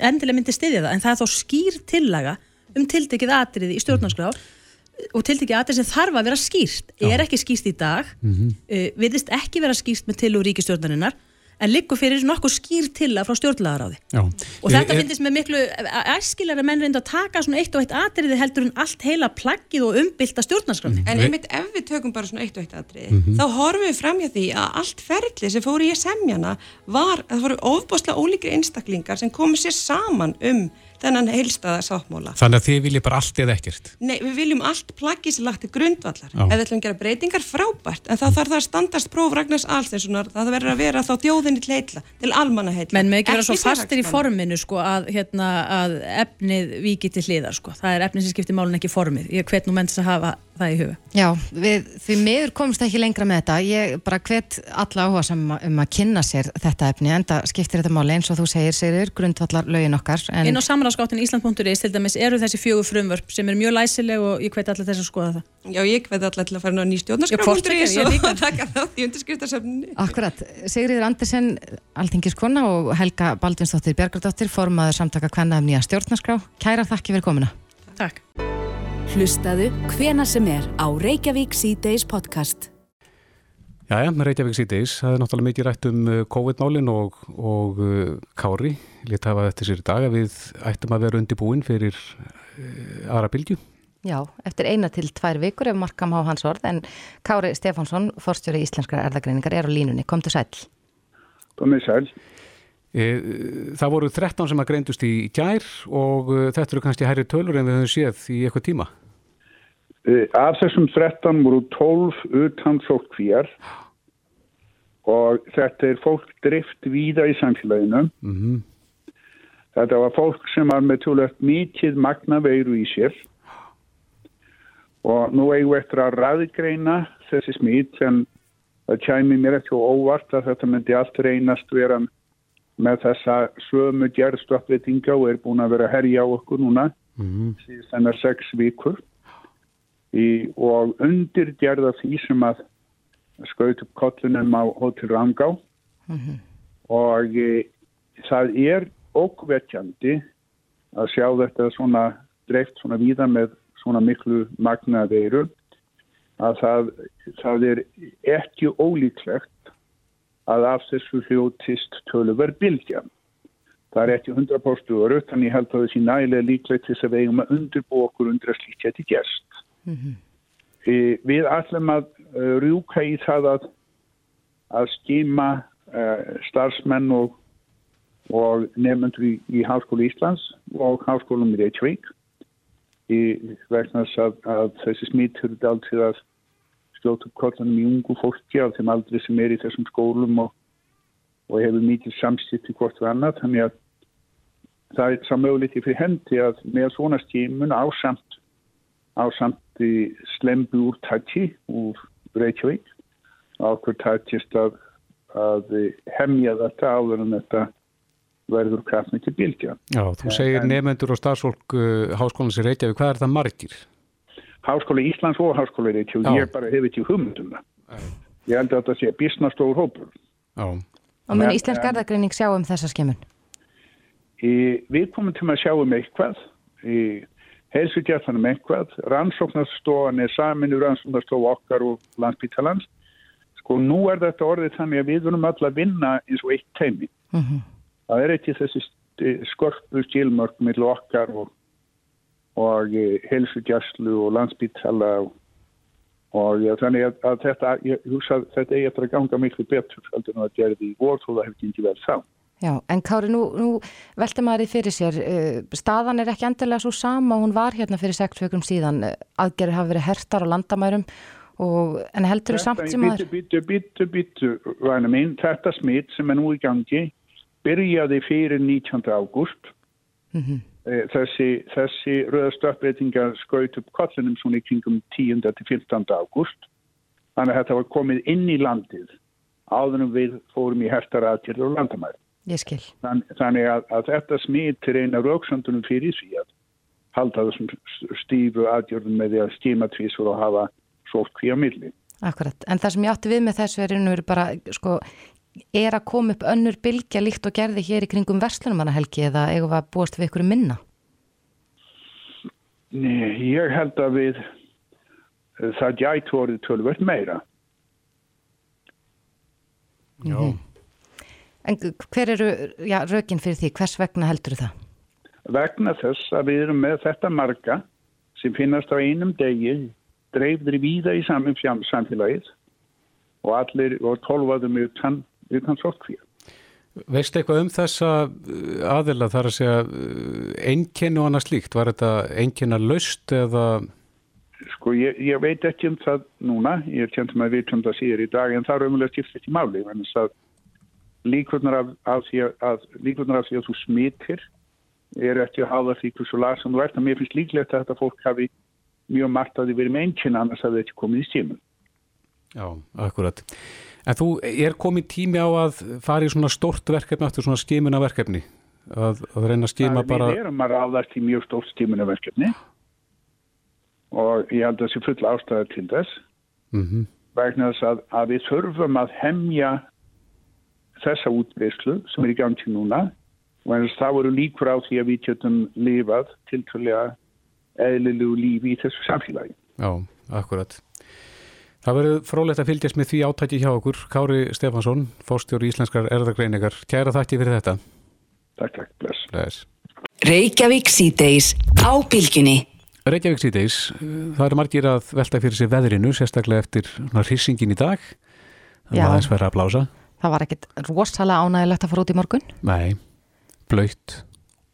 endilega myndi styðja það en það er þá skýr tillaga um tildekið atriði í stjórnarskrá og tildekið atriði sem þarf að vera skýrt er ekki skýrt í dag mm -hmm. uh, viðist ekki vera skýrt með til og ríkistjórnarinnar en liggur fyrir nokkuð skýr til að frá stjórnlagaráði og þetta finnst með miklu æskilega menn reynda að taka svona eitt og eitt atriði heldur en allt heila plaggið og umbylta stjórnarskrafni. En einmitt ef við tökum bara svona eitt og eitt atriði, mm -hmm. þá horfum við fram hjá því að allt ferli sem fór í semjana var, það voru ofboslega ólíkri einstaklingar sem komið sér saman um þennan heilstaða sáttmóla. Þannig að þið viljið bara allt eða ekkert? Nei, við viljum allt plaggið sem lagt til grundvallar. Já. Ef við ætlum að gera breytingar frábært, en það þarf það að standast próf Ragnars Alsteinssonar, það verður að vera þá þjóðinni til heitla, til almanna heitla. Menn með ekki vera svo fastir í forminu sko að, hérna, að efnið viki til hliðar sko. Það er efnið sem skiptir málun ekki formið. Ég hvet nú menn þess að hafa það í huga. Já, við, því miður komst ekki lengra með þetta. Ég bara hvet alla áhuga sem um að kynna sér þetta efni, en það skiptir þetta máli eins og þú segir, segir grundvallar lögin okkar. En... Inn á samráðskáttin Ísland.is til dæmis eru þessi fjögur frumvörp sem er mjög læsileg og ég hvet allir þess að skoða það. Já, ég hvet allir til að fara ná nýstjórnarskrafundurins og taka þátt í undirskriftarsöfninni. Akkurat. Sigriður Andersen, Altingiskona og Helga Baldvinsdóttir Björgardóttir formaður samtaka Hlustaðu hvena sem er á Reykjavík C-Days podcast. Jæja, með Reykjavík C-Days, það er náttúrulega mikið rætt um uh, COVID-málinn og, og uh, Kári, létt hafa þetta sér í dag að við ættum að vera undirbúin fyrir uh, aðra bylgu. Já, eftir eina til tvær vikur ef markam á hans orð, en Kári Stefánsson, forstjóri íslenskara erðagreiningar, er á línunni. Komdu sæl. Komdu sæl. E, það voru 13 sem að greindust í gær og þetta eru kannski hærri tölur en við höfum séð í eitthvað tíma. Eh, af þessum 13 voru 12 utan sótkvíjar og þetta er fólk drift víða í samfélaginu. Mm -hmm. Þetta var fólk sem var með tjóðlegt mikið magna veiru í sér og nú eigum við eftir að ræðgreina þessi smít en það kæmi mér ekki óvart að þetta myndi allt reynast vera með þessa sömu gerðstöppvitinga og er búin að vera herja á okkur núna mm -hmm. síðan þennar sex vikur í, og undirgerða því sem að skaut upp kollunum á Hotel Rangá mm -hmm. og e, það er okkvettjandi að sjá þetta svona dreift svona víða með svona miklu magnaðeiru að það, það er ekki ólíklegt að af þessu hljótist tölu verð bylgja. Það er ekki 100% öru, þannig held að það sé nægilega líklegt þess að við eigum að undirbú okkur undir að slíkja til gæst. Mm -hmm. e, við ætlum að uh, rjúka í það að, að skima uh, starfsmenn og, og nefnendur í, í Háskólu Íslands og Háskólum í Reykjavík í vegna að, að þessi smítur er alltaf að skjóta upp kollanum í ungu fólki af þeim aldrei sem er í þessum skólum og, og hefur mikið samstýtti hvort við annað þannig að það er samögulegt í fyrir hendi að með svona stímun ásamt ásamt í slembu úr tætti úr Reykjavík ákveð tættist að, að hemmja þetta áður en þetta verður kraftnið til bylgja. Já, þú segir nefnendur og starfsfólk uh, Háskólands í Reykjavík, hvað er það margir? Háskóli Íslands og Háskóli Reykjavík, Já. ég bara hef ekki humundum það. Ég held að þetta sé bísnastóður hópur. Já. Og mun Íslensk erðagreining sjá um þessa skemmun? Við komum til að sjá um eitthvað í heilsugjæðanum einhvað, rannsóknarstofan er saminu rannsóknarstofu okkar og landsbyttalans. Sko nú er þetta orðið þannig að við verðum alltaf að vinna eins og eitt teimi. Mm -hmm. það er ekki þessi skorpu skilmörk með okkar og, og helsugjastlu og landsbyttala og, og ja, þannig að, að þetta, ég hugsa þetta eigi eftir að ganga miklu betur heldur en að gera því í vor þó það hefði ekki vel sá. Já, en Kári, nú, nú velti maður í fyrir sér, uh, staðan er ekki endilega svo sama hún var hérna fyrir sex vökrum síðan, aðgerri hafi verið hertar á landamærum og, en heldur þú samt sem maður... Bittu, bittu, bittu, væna minn, þetta smitt sem er nú í gangi byrjaði fyrir 19. ágúst, mm -hmm. þessi, þessi röðastöppreitingar skaut upp kollinum svona í kringum 10. til 15. ágúst, þannig að þetta var komið inn í landið áðunum við fórum í hertar aðgerður og landamærum. Ég skil. Þann, þannig að, að þetta smýtir eina rauksöndunum fyrir því að halda þessum stífu aðgjörðum með því að stíma tvísur og hafa sótt hví á milli. Akkurat, en það sem ég átti við með þessu er einhverju bara, sko, er að koma upp önnur bylgja líkt og gerði hér í kringum verslunumannahelgi eða eigum við að búast við ykkur minna? Nei, ég held að við það gæti orðið tölvöld meira. Já. Mm -hmm. En hver eru já, rökin fyrir því? Hvers vegna heldur það? Vegna þess að við erum með þetta marga sem finnast á einum degi dreifður í víða í samum samfélagið og allir og tólvaðum utan, utan sótkvíða. Veist eitthvað um þessa uh, aðila þar að segja uh, einnkynnu og annað slíkt? Var þetta einnkynna laust eða? Sko ég, ég veit ekki um það núna, ég er kjent um að við um það síður í dag en það er umlega skipt ekki máli, en þess að líkurnar af, af, að, líkurnar af því að þú smittir er ekki að hafa því hversu lasan þú ert. Að mér finnst líklegt að þetta fólk hafi mjög margt að því verið með einnkynna annars að það ekki komið í stímun Já, akkurat. En þú er komið tími á að fara í svona stort verkefni eftir svona skimuna verkefni að, að reyna að skima bara Við erum að ráðast í mjög stort skimuna verkefni og ég held að það sé full ástæða til þess. Mm -hmm. vegna þess að, að við þurfum að hemja þessa útveyslu sem er í gangi núna og en það voru líkur á því að við getum lifað tiltvölega eðlilegu lífi í þessu samfélagi. Já, akkurat. Það verður frólægt að fylgjast með því átæki hjá okkur. Kári Stefansson, fórstjóri Íslenskar erðagreiningar. Kæra þakki fyrir þetta. Takk, takk, bless. bless. Reykjavík síðdeis á bylginni. Reykjavík síðdeis, það eru margir að velta fyrir sig veðrinu, sérstaklega eftir hrísingin í dag. Það var aðeins verið að blása. Það var ekkit rosalega ánægilegt að fara út í morgun? Nei, blöytt.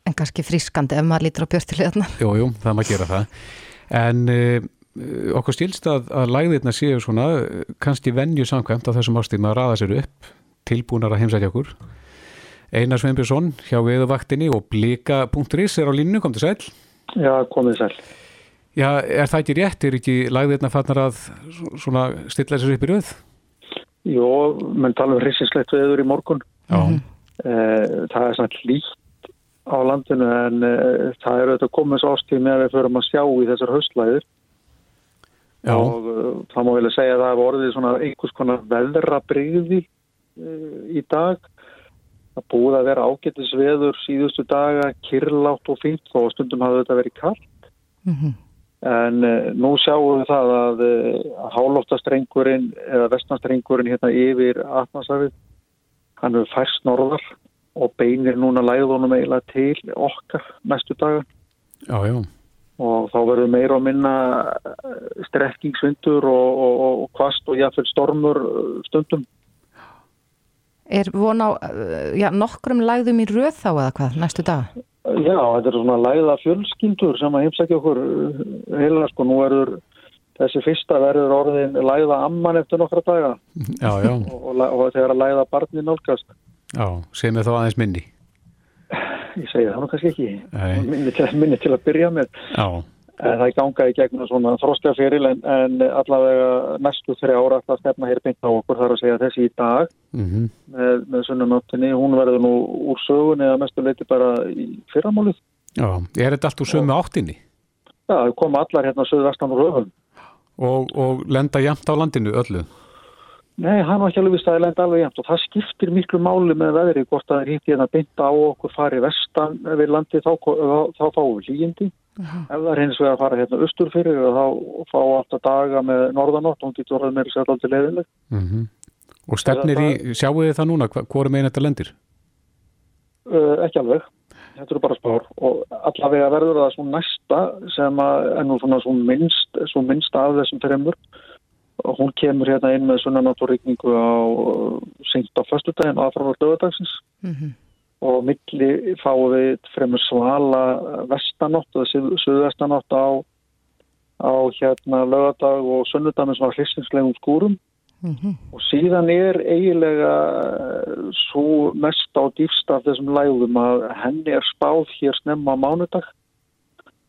En kannski frískandi ef maður lítur á björnstilegðna? Jú, jú, það maður gera það. En uh, okkur stílst að, að læðirna séu svona kannski vennju samkvæmt á þessum ástíma að raða sér upp, tilbúnar að heimsætja okkur. Einar Sveinbjörnsson hjá Veðuvaktinni og blika.is er á línu, kom til sæl. Já, komið sæl. Já, er það ekki rétt? Er ekki læðirna fannar að svona stilla sér upp í rauð? Jó, menn tala um risinslegt veður í morgun. Já. Eh, það er svona lít á landinu en uh, það er auðvitað komið svo ástíð með að við förum að sjá í þessar höstlæðir Já. og uh, það má vel að segja að það hefur orðið svona einhvers konar veðrabrigði uh, í dag. Það búið að vera ágættis veður síðustu daga, kirlátt og fint og stundum hafði þetta verið kallt. Mm En uh, nú sjáum við það að uh, hálóttastrengurinn eða vestnastrengurinn hérna yfir atnarsafið, hann er færst norðar og beinir núna læðunum eiginlega til okkar næstu daga. Já, já. Og þá verður meira og minna strekkingsvindur og, og, og kvast og jáfnveld stormur stundum. Er von á já, nokkrum læðum í röð þá eða hvað næstu daga? Já, þetta er svona læða fjölskyldur sem að heimsækja okkur uh, heila sko, nú verður þessi fyrsta verður orðin læða amman eftir nokkra daga. Já, já. og, og, og þegar að læða barni nálgast. Já, sem er þá aðeins minni. Ég segi það nú kannski ekki. Minni til, minni til að byrja með. Já það gangað í gegnum svona þróstjaferil en, en allavega næstu þrjá ára það stefna hér beint á okkur þar að segja þessi í dag mm -hmm. með, með sunnunáttinni, hún verður nú úr sögun eða mestu leiti bara í fyrramálið. Já, er þetta allt úr sögum með áttinni? Já, það koma allar hérna söðvestan úr höfum. Og, og lenda jæmt á landinu öllu? Nei, hann var ekki alveg vist að lenda alveg jæmt og það skiptir miklu máli með veðri hvort það er hitt hérna beint á okkur farið vestan við landi þá, þá, þá fáum við lígindi. Ef það er hins vegar að fara hérna austur fyrir og þá fá alltaf daga með norðanótt og hún getur orðið meira sér aldrei leiðileg. Uh -huh. Og stefnir í, sjáu þið það núna, hvað er meginn þetta lendir? uh, ekki alveg. Þetta eru bara spár og allavega verður það svo næsta sem að er nú svona svo minnst, svo minnst af þessum tremur. Hún kemur hérna inn með svona náttúrrykningu á senkt á förstudagin aðfráður dögadagsins mm -hmm. Og milli fáum við fremur svala vestanátt eða söðvestanátt á, á hérna lögadag og sunnudag með svona hlistingslegum skúrum. Mm -hmm. og síðan er eiginlega eh, svo mest á dýfst af þessum lægum að henni er spáð hér snemma mánudag.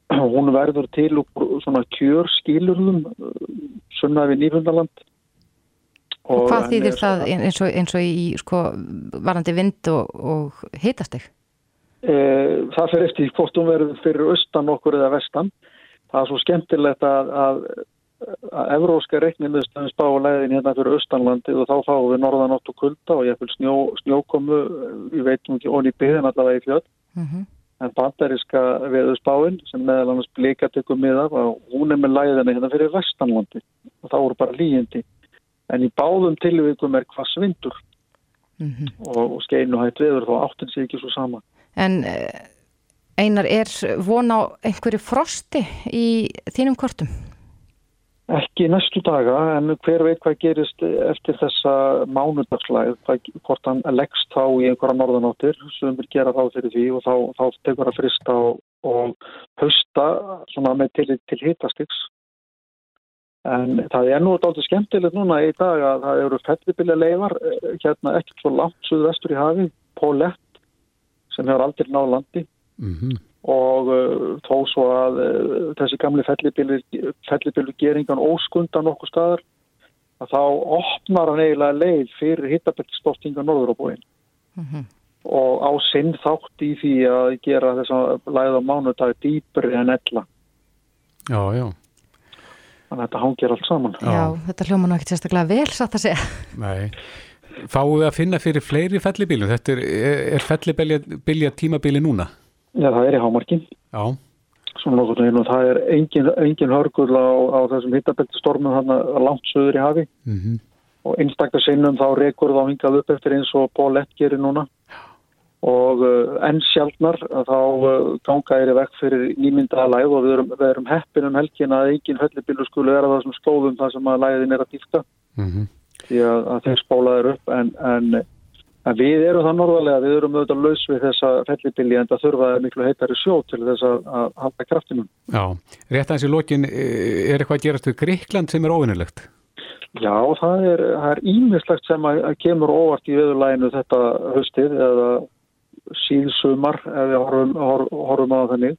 Hún verður til úr svona kjör skilurðum eh, sunnaði við Nýfundaland og, og hvað þýðir það eins og, eins og í sko varandi vind og, og hitasteg? E, það fyrir eftir hvort hún verður fyrir austan okkur eða vestan það er svo skemmtilegt að, að að evróska reiknimiðstöðum spá leiðin hérna fyrir Östanlandi og þá fáum við norðanótt og kulda og ég fylg snjó, snjókomu við veitum ekki onni byggðin allavega í fjöld mm -hmm. en bandaríska veðusbáinn sem meðal annars blika tökum miða og hún er með leiðina hérna fyrir Vestanlandi og þá eru bara líjandi en í báðum tilvíkum er hvað svindur mm -hmm. og, og skeinu hætt veður þá áttin sé ekki svo sama En eh, einar er von á einhverju frosti í þínum kortum? Ekki næstu daga en hver veit hvað gerist eftir þessa mánudagslæð, hvort hann leggst þá í einhverja norðanáttir sem vil gera þá fyrir því og þá, þá tekur að frista og, og hausta svona með til, til hitastiks. En það er nú alltaf skemmtilegt núna í dag að það eru fellibilja leifar hérna ekkert svo langt suðvestur í hafi, Pólett sem hefur aldrei náðu landi. Mhm. Mm og uh, þó svo að uh, þessi gamli fellibilu geringan óskundan okkur staðar að þá opnar hann eiginlega leið fyrir hittabeltistortinga norðuróbúin mm -hmm. og á sinn þátt í því að gera þess að læða mánudag dýpri en ella Já, já Þannig að þetta hangir allt saman Já, já þetta hljóma nú ekkert sérstaklega vel satt að segja Nei Fáum við að finna fyrir fleiri fellibilum? Þetta er, er fellibilja tímabili núna? Já, það er í hámarkin. Já. Og það er engin, engin hörgur á, á þessum hittabeltistormum langt söður í hafi mm -hmm. og einstaklega sinnum þá rekur þá hingað upp eftir eins og Paul Lett gerir núna og uh, enn sjálfnar þá uh, ganga er í vekk fyrir nýmyndaða læð og við erum, við erum heppin um helgin að engin fellibilu skulu vera það sem slóðum það sem að læðin er að dýfka mm -hmm. því að, að þeir spólaður upp en, en En við erum það norðarlega, við erum auðvitað laus við þessa fellibili en það þurfa miklu heitari sjó til þess að, að halda kraftinum. Já, rétt aðeins í lokin, e, er eitthvað að gerast við Greikland sem er óvinnilegt? Já, það er, ímislegt sem að, að kemur óvart í veðurlæginu þetta höstið eða síðsumar ef við horfum, horfum á þannig.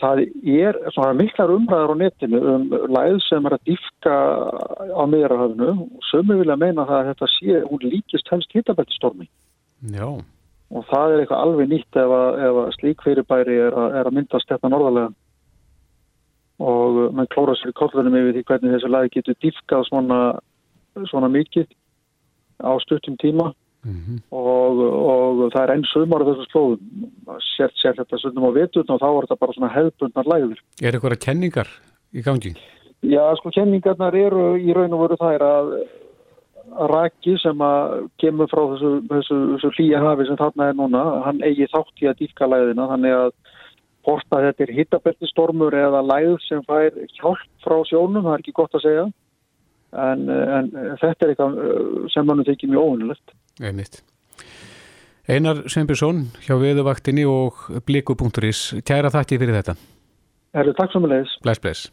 Það er svona miklar umræðar á netinu um læð sem er að diffka á miðrahöfnu og sömu vilja meina það að þetta sé, hún líkist helst hittabættistormi Já. Og það er eitthvað alveg nýtt ef að, ef að slík fyrirbæri er að, er að myndast þetta hérna norðarlega og mann klóra sér í kollunum yfir því hvernig þessu læð getur diffkað svona, svona mikið á stuttum tíma Mm -hmm. og, og það er einn sögmar af þessu slóðum sér, sér þetta sögum á vitun og þá er þetta bara svona hefðbundnar læður Er eitthvað kenningar í gangi? Já, sko kenningarnar eru í raun og veru þær að, Raki sem að kemur frá þessu, þessu, þessu hlýja hafi sem þarna er núna, hann eigi þátt í að dýfka læðina, þannig að porta þetta er hittabeltistormur eða læð sem fær hjálp frá sjónum, það er ekki gott að segja en, en þetta er eitthvað sem mannum þykir mjög óvinnilegt Einmitt. Einar Sveinbjörnsson hjá Veðuvaktinni og Bliku.is Kæra þakki fyrir þetta. Erðu takk svo með leiðis Bless, bless.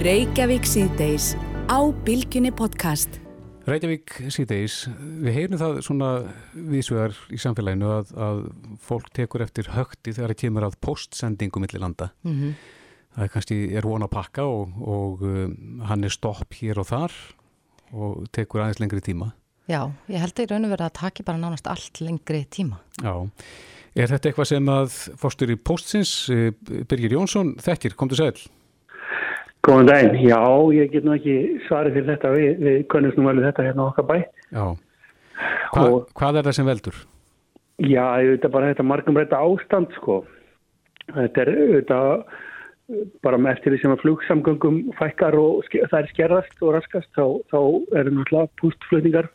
Reykjavík síðdeis á Bilginni podcast. Reykjavík síðdeis við heyrum það svona vísvegar í samfélaginu að, að fólk tekur eftir högti þegar það kemur að postsendingum millir landa. Mm -hmm. það er kannski er von að pakka og, og um, hann er stopp hér og þar og tekur aðeins lengri tíma Já, ég held að í raun og verið að taki bara nánast allt lengri tíma. Já, er þetta eitthvað sem að fórstur í postsins, eh, Birgir Jónsson, þekkir, kom til sæl? Góðan daginn, já, ég get nú ekki svarið fyrir þetta, við, við könnumst nú vel þetta hérna okkar bæ. Já, Hva, og, hvað er það sem veldur? Já, þetta er bara þetta margumrætta ástand, sko. Þetta er auðvitað bara með eftir því sem að flugsamgöngum fækkar og það er skerðast og raskast þá, þá er náttúrulega pústflutningar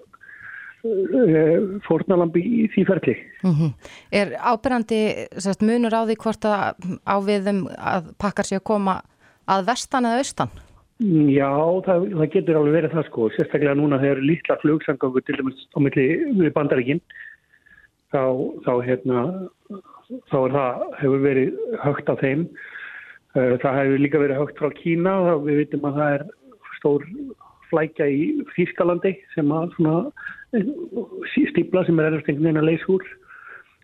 fórnalambi í því ferli. Mm -hmm. Er ábyrjandi sérst, munur á því hvort að áviðum að pakkar sér að koma að vestan eða austan? Já, það, það getur alveg verið það sko, sérstaklega núna þegar lítla flugsangangu til dæmis á milli við bandaríkinn, þá, þá hérna, þá er það, hefur verið högt á þeim. Það hefur líka verið högt frá Kína við vitum að það er stór flækja í Þýskalandi sem að svona stípla sem er erfst einhvern veginn að leysa úr.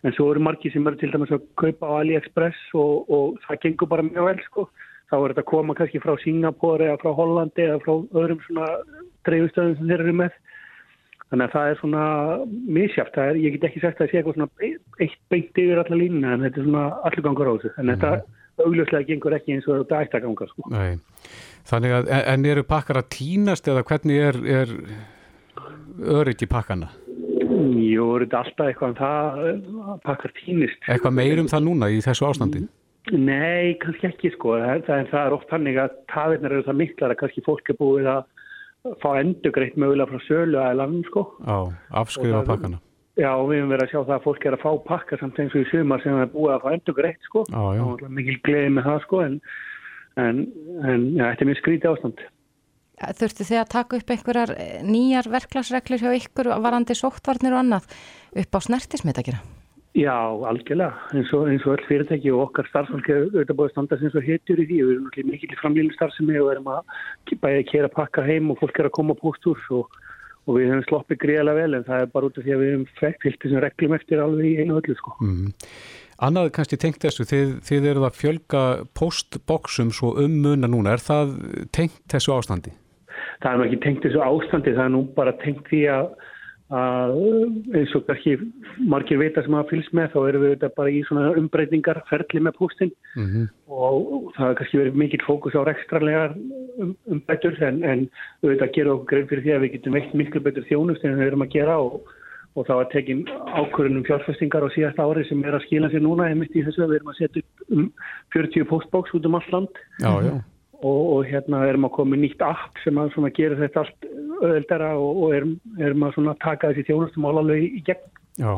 En svo eru margi sem eru til dæmis að kaupa á AliExpress og, og það gengur bara mjög vel sko. Þá er þetta að koma kannski frá Singapore eða frá Hollandi eða frá öðrum svona dreifustöðum sem þeir eru með. Þannig að það er svona misjáft, er, ég get ekki sagt að það sé eitthvað svona eitt beint yfir alla línuna en þetta er svona allir gangur á þessu. En mm. þetta augljóslega gengur ekki eins og þetta ætti að ganga sko. Nei, þannig að en eru pakkar að tínast eða hvernig er, er örygg í pakkana? Jú, þetta alltaf eitthvað en það pakkar tínist Eitthvað meirum það núna í þessu ástandi? Nei, kannski ekki sko, það, það, það er oft hannig að taðirnar eru það miklar að kannski fólk er búið að fá endugreitt mögulega frá sölu að lanum sko. Já, afskrifa pakkana. Já, við hefum verið að sjá það að fólk er að fá pakka samt eins og í sumar sem er búið að fá endugreitt sko. Já, já. Og mikil gleði með það sko, en, en, en já, þetta er mjög skrítið ástand. Þurftu þið að taka upp einhverjar nýjar verklagsreglur hjá ykkur varandi sóttvarnir og annað upp á snertismitakera? Já, algjörlega, eins og, eins og öll fyrirtæki og okkar starfsfólki auðvitað búið að standa sem svo héttur í því og við erum náttúrulega mikil í framlýlu starfsemi og erum að bæja að kera pakka heim og fólk er að koma á póstúr og, og við hefum sloppið greiðlega vel en það er bara út af því að við hefum fyllt þessum reglum eftir alveg í einu öllu sko. Mm. Annað kannski tengt þessu, þið, þið eruð að fjölga postboksum svo um muna núna, er það tengt þessu ástandi? Það er nú ekki tengt þessu ástandi, það er nú bara tengt því að að eins og kannski margir vita sem hafa fylgst með þá erum við þetta bara í svona umbreytingar ferli með pústinn mm -hmm. og það har kannski verið mikill fókus á rekstrarlegar um, umbætur en, en við þetta gerum okkur grein fyrir því að við getum veikt miklu betur þjónust en við erum að gera og, og það var tekin ákvörðunum fjárfestingar á síðast ári sem er að skila sér núna einmitt í þessu að við erum að setja upp um 40 postbóks út um all land. Já, já og, og hérna erum að koma nýtt app sem að gera þetta allt öðeldara og, og erum, erum að taka þessi þjónustum álalegu í gegn. Já,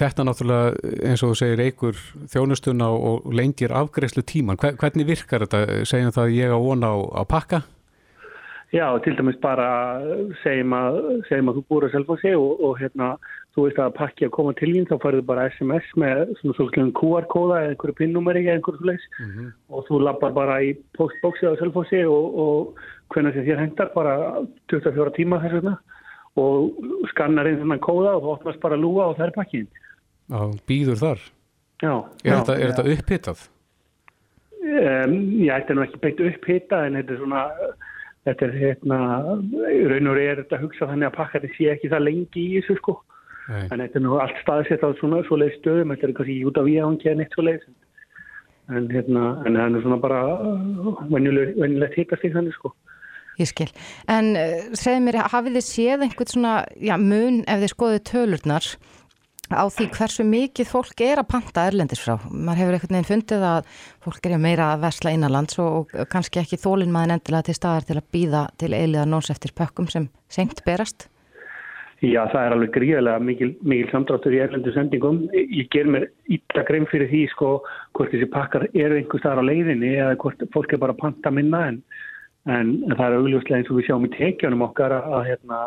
þetta náttúrulega eins og þú segir eigur þjónustuna og lengir afgreifslu tíman. Hvernig virkar þetta? Segjum það ég að vona á, pakka? Já, til dæmis bara segjum að, segjum að þú búur að selva sig og, og hérna þú veist að pakki að koma til þín þá farið bara SMS með svona svona QR-kóða eða einhverju pinnúmeri eða einhverju sluðis mm -hmm. og þú lappar bara í postbóksi á selva sig og, og hvernig þér hendar bara 24 tíma þess vegna og skannar einn svona kóða og þú opnast bara lúa og það er pakkin. Já, býður þar? Já. Er, já, þetta, er þetta upphittað? Um, já, þetta er nú ekki beitt upphittað en þetta er svona þetta er hérna, raun og reyður þetta að hugsa þannig að pakka þetta sé ekki það lengi í þessu sko Nei. en þetta er nú allt staðsett á svona svoleið stöðum, þetta er kannski út af í áhengi en eitt svoleið en hérna, en það er nú svona bara uh, venjulegt hittast í þannig sko Ég skil, en uh, segð mér, hafið þið séð einhvern svona já, mun ef þið skoðu tölurnar á því hversu mikið fólk er að panta erlendis frá. Man hefur einhvern veginn fundið að fólk er meira að versla innanlands og kannski ekki þólinn maður endilega til staðar til að býða til eiliða nóns eftir pökkum sem senkt berast. Já, það er alveg gríðilega mikil, mikil samdráttur í erlendu sendingum. Ég ger mér illa grein fyrir því sko hvort þessi pakkar eru einhver staðar á leiðinni eða hvort fólk er bara panta minna en, en það er augljóslega eins og við sjáum í tekjunum okkar að, að hérna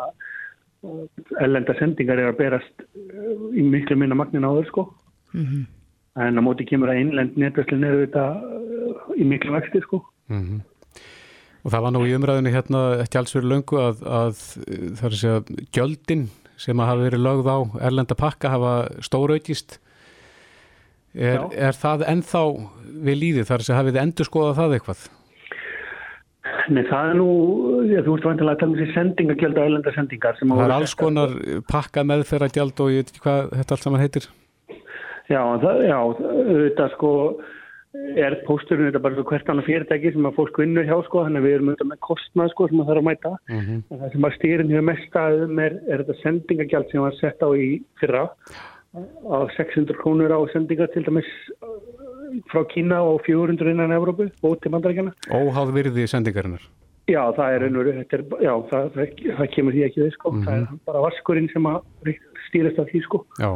ellenda sendingar er að berast uh, í miklu minna magnin áður sko mm -hmm. en á móti kemur að innlend netverslun eru þetta uh, í miklu vexti sko mm -hmm. Og það var nú í umræðinu hérna eftir alls verið löngu að, að það er að segja gjöldin sem að hafa verið lögð á erlenda pakka hafa stóraugist er, er það ennþá við líði þar að hafið endur skoðað það eitthvað? Nei, það er nú, já, þú ert vantilega að tala um þessi sendingagjald og eilenda sendingar. Það er alls konar pakka meðferðagjald og ég veit ekki hvað þetta allt saman heitir. Já, það, já, þetta sko er pósturinn þetta bara svo hvert annar fyrirtæki sem að fólk vinnur hjá sko, þannig að við erum auðvitað með kostnað sko sem það þarf að mæta. Mm -hmm. Það sem að stýrin hefur mest aðeum er, er þetta sendingagjald sem var sett á í fyrra á 600 krónur á sendinga til dæmis frá Kína og 400 innan Evrópu og til mandarækjana. Óháð virði sendingarinnar? Já, það er einhver, er, já, það, það, það kemur því ekki við sko, mm -hmm. það er bara vaskurinn sem að stýrast af því sko. Já.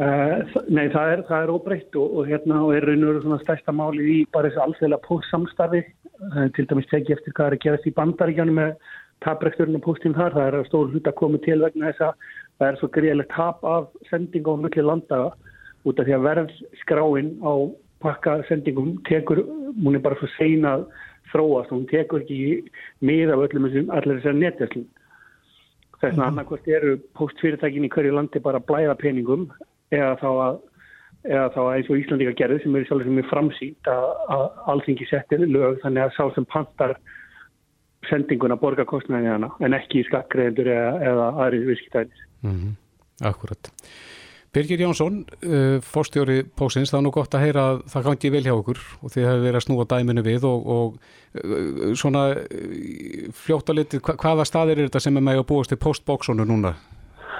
Uh, nei, það er, það er óbreytt og, og hérna og er einhver svona stærsta máli í bara þessu alþjóðlega póstsamstarfi, uh, til dæmis teki eftir hvað er að gerast í bandaríkjánu með taprekturinn og póstin þar, það er stór hlut að koma til vegna þess að það er svo greiðilegt tap af sending á möllir landaga út af því að verðskráin á pakkasendingum tekur, hún er bara svo seinað þróast og hún tekur ekki mið af öllum þessum allir þessar netverslun. Þess vegna mm. annarkvært eru postfyrirtækin í hverju landi bara að blæða peningum eða þá að eða þá eins og Íslandíka gerði sem er sjálf sem er framsýnt að, að allþingi settir lög þannig að sá sem pantar sendinguna borga kostnæðin hana en ekki skattgreðendur eða, eða aðrið viðskiptæðis. Mm -hmm. Akkurat. Birgir Jónsson, uh, fórstjóri Pósins, það er nú gott að heyra að það gangi vel hjá okkur og þið hefur verið að snúa dæminu við og, og uh, svona uh, fljóta litið, hva, hvaða staðir er þetta sem er með að búast til postbóksonu núna?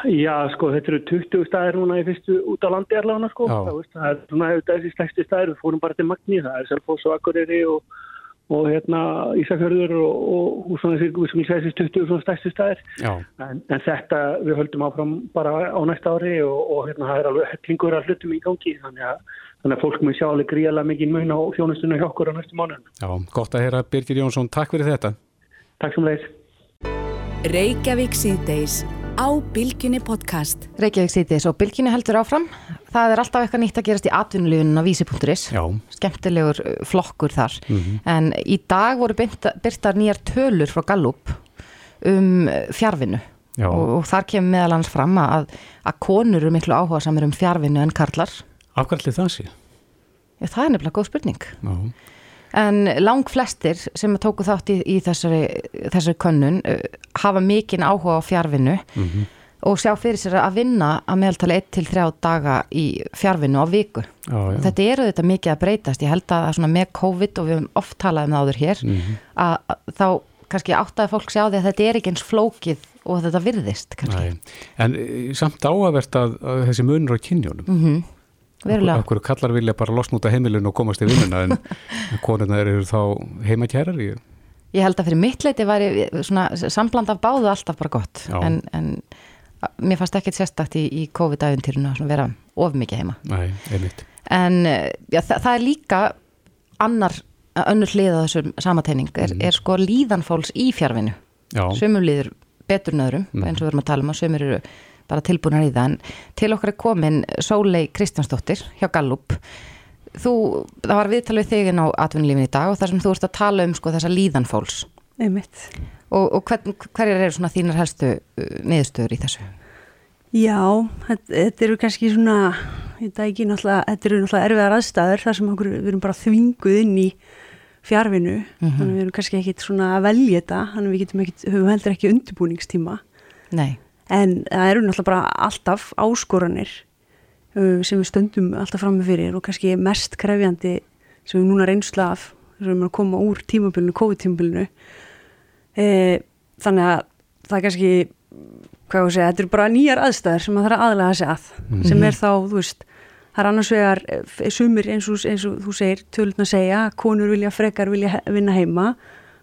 Já, sko, þetta eru 20 staðir núna í fyrstu út á landi erlaðuna, sko. Það, það er svona þessi slegsti staðir, við fórum bara til Magni, það er Selfos og Akureyri og og hérna Ísafjörður og, og, og svona þessi 20 svona stærstu staðir. En, en þetta við höldum áfram bara á næsta ári og, og hérna það er alveg hellingur að hlutum í gangi þannig að, þannig að fólk mun sjá alveg gríðalega mikið mun á þjónustunum hjá okkur á næstu mánu Já, gott að heyra Birgir Jónsson, takk fyrir þetta. Takk á Bilginni podcast Reykjavík síðdeis og Bilginni heldur áfram það er alltaf eitthvað nýtt að gerast í atvinnulegunum á vísi.is, skemmtilegur uh, flokkur þar, mm -hmm. en í dag voru byrtar nýjar tölur frá Gallup um fjárvinnu og, og þar kemur meðal hans fram að, að konur eru miklu áhuga samir um fjárvinnu en karlar. Afhverjum það sé? Já, það er nefnilega góð spurning. Já. En lang flestir sem tóku þátt í, í þessari, þessari könnun uh, hafa mikinn áhuga á fjárvinnu mm -hmm og sjá fyrir sér að vinna að meðaltala 1-3 daga í fjárvinnu á viku. Já, já. Þetta eru þetta mikið að breytast. Ég held að með COVID og við höfum oft talað um það áður hér mm -hmm. að, þá kannski áttaði fólk sjá því að þetta er ekki eins flókið og þetta virðist kannski. En eh, samt áavert að, að þessi munur á kynjónum. Mm -hmm. Verulega. Akkur kallar vilja bara losna út af heimilinu og komast í vinnuna en konuna eru þá heimakærar í? Ég held að fyrir mitt leiti svona sambland af báðu alltaf bara gott en, en mér fannst ekkert sérstakt í, í COVID-æventýrinu að vera of mikið heima Nei, einmitt En já, það, það er líka annar, önnur hlið á þessum samateining er, mm. er sko líðanfólks í fjárvinu Sumum líður betur nöðrum mm. eins og við erum að tala um og sumur eru bara tilbúinar í það en til okkar er komin Sólei Kristjánsdóttir hjá Gallup Þú, það var viðtalið þig inn á atvinnulífin í dag og þar sem þú ert að tala um sko þessa líðanfólks Og, og hver, hverjar eru svona þínar helstu uh, niðurstöður í þessu? Já, þetta eru kannski svona, þetta eru náttúrulega erfiðar aðstæður þar sem okkur, við erum bara þvinguð inn í fjárvinu, mm -hmm. þannig við erum kannski ekkit svona að velja þetta, þannig við getum ekkit, höfum heldur ekki undirbúningstíma. Nei. En það eru náttúrulega bara alltaf áskoranir sem við stöndum alltaf fram með fyrir og kannski mest krefjandi sem við núna reynsla af, sem við erum að koma úr tímabilinu, COVID-tímabilinu. E, þannig að það er kannski hvað ég segja, þetta er bara nýjar aðstæðar sem maður þarf að aðlega að segja að mm -hmm. sem er þá, þú veist, það er annars vegar e, sumir eins og, eins og þú segir tölun að segja, konur vilja frekar vilja vinna heima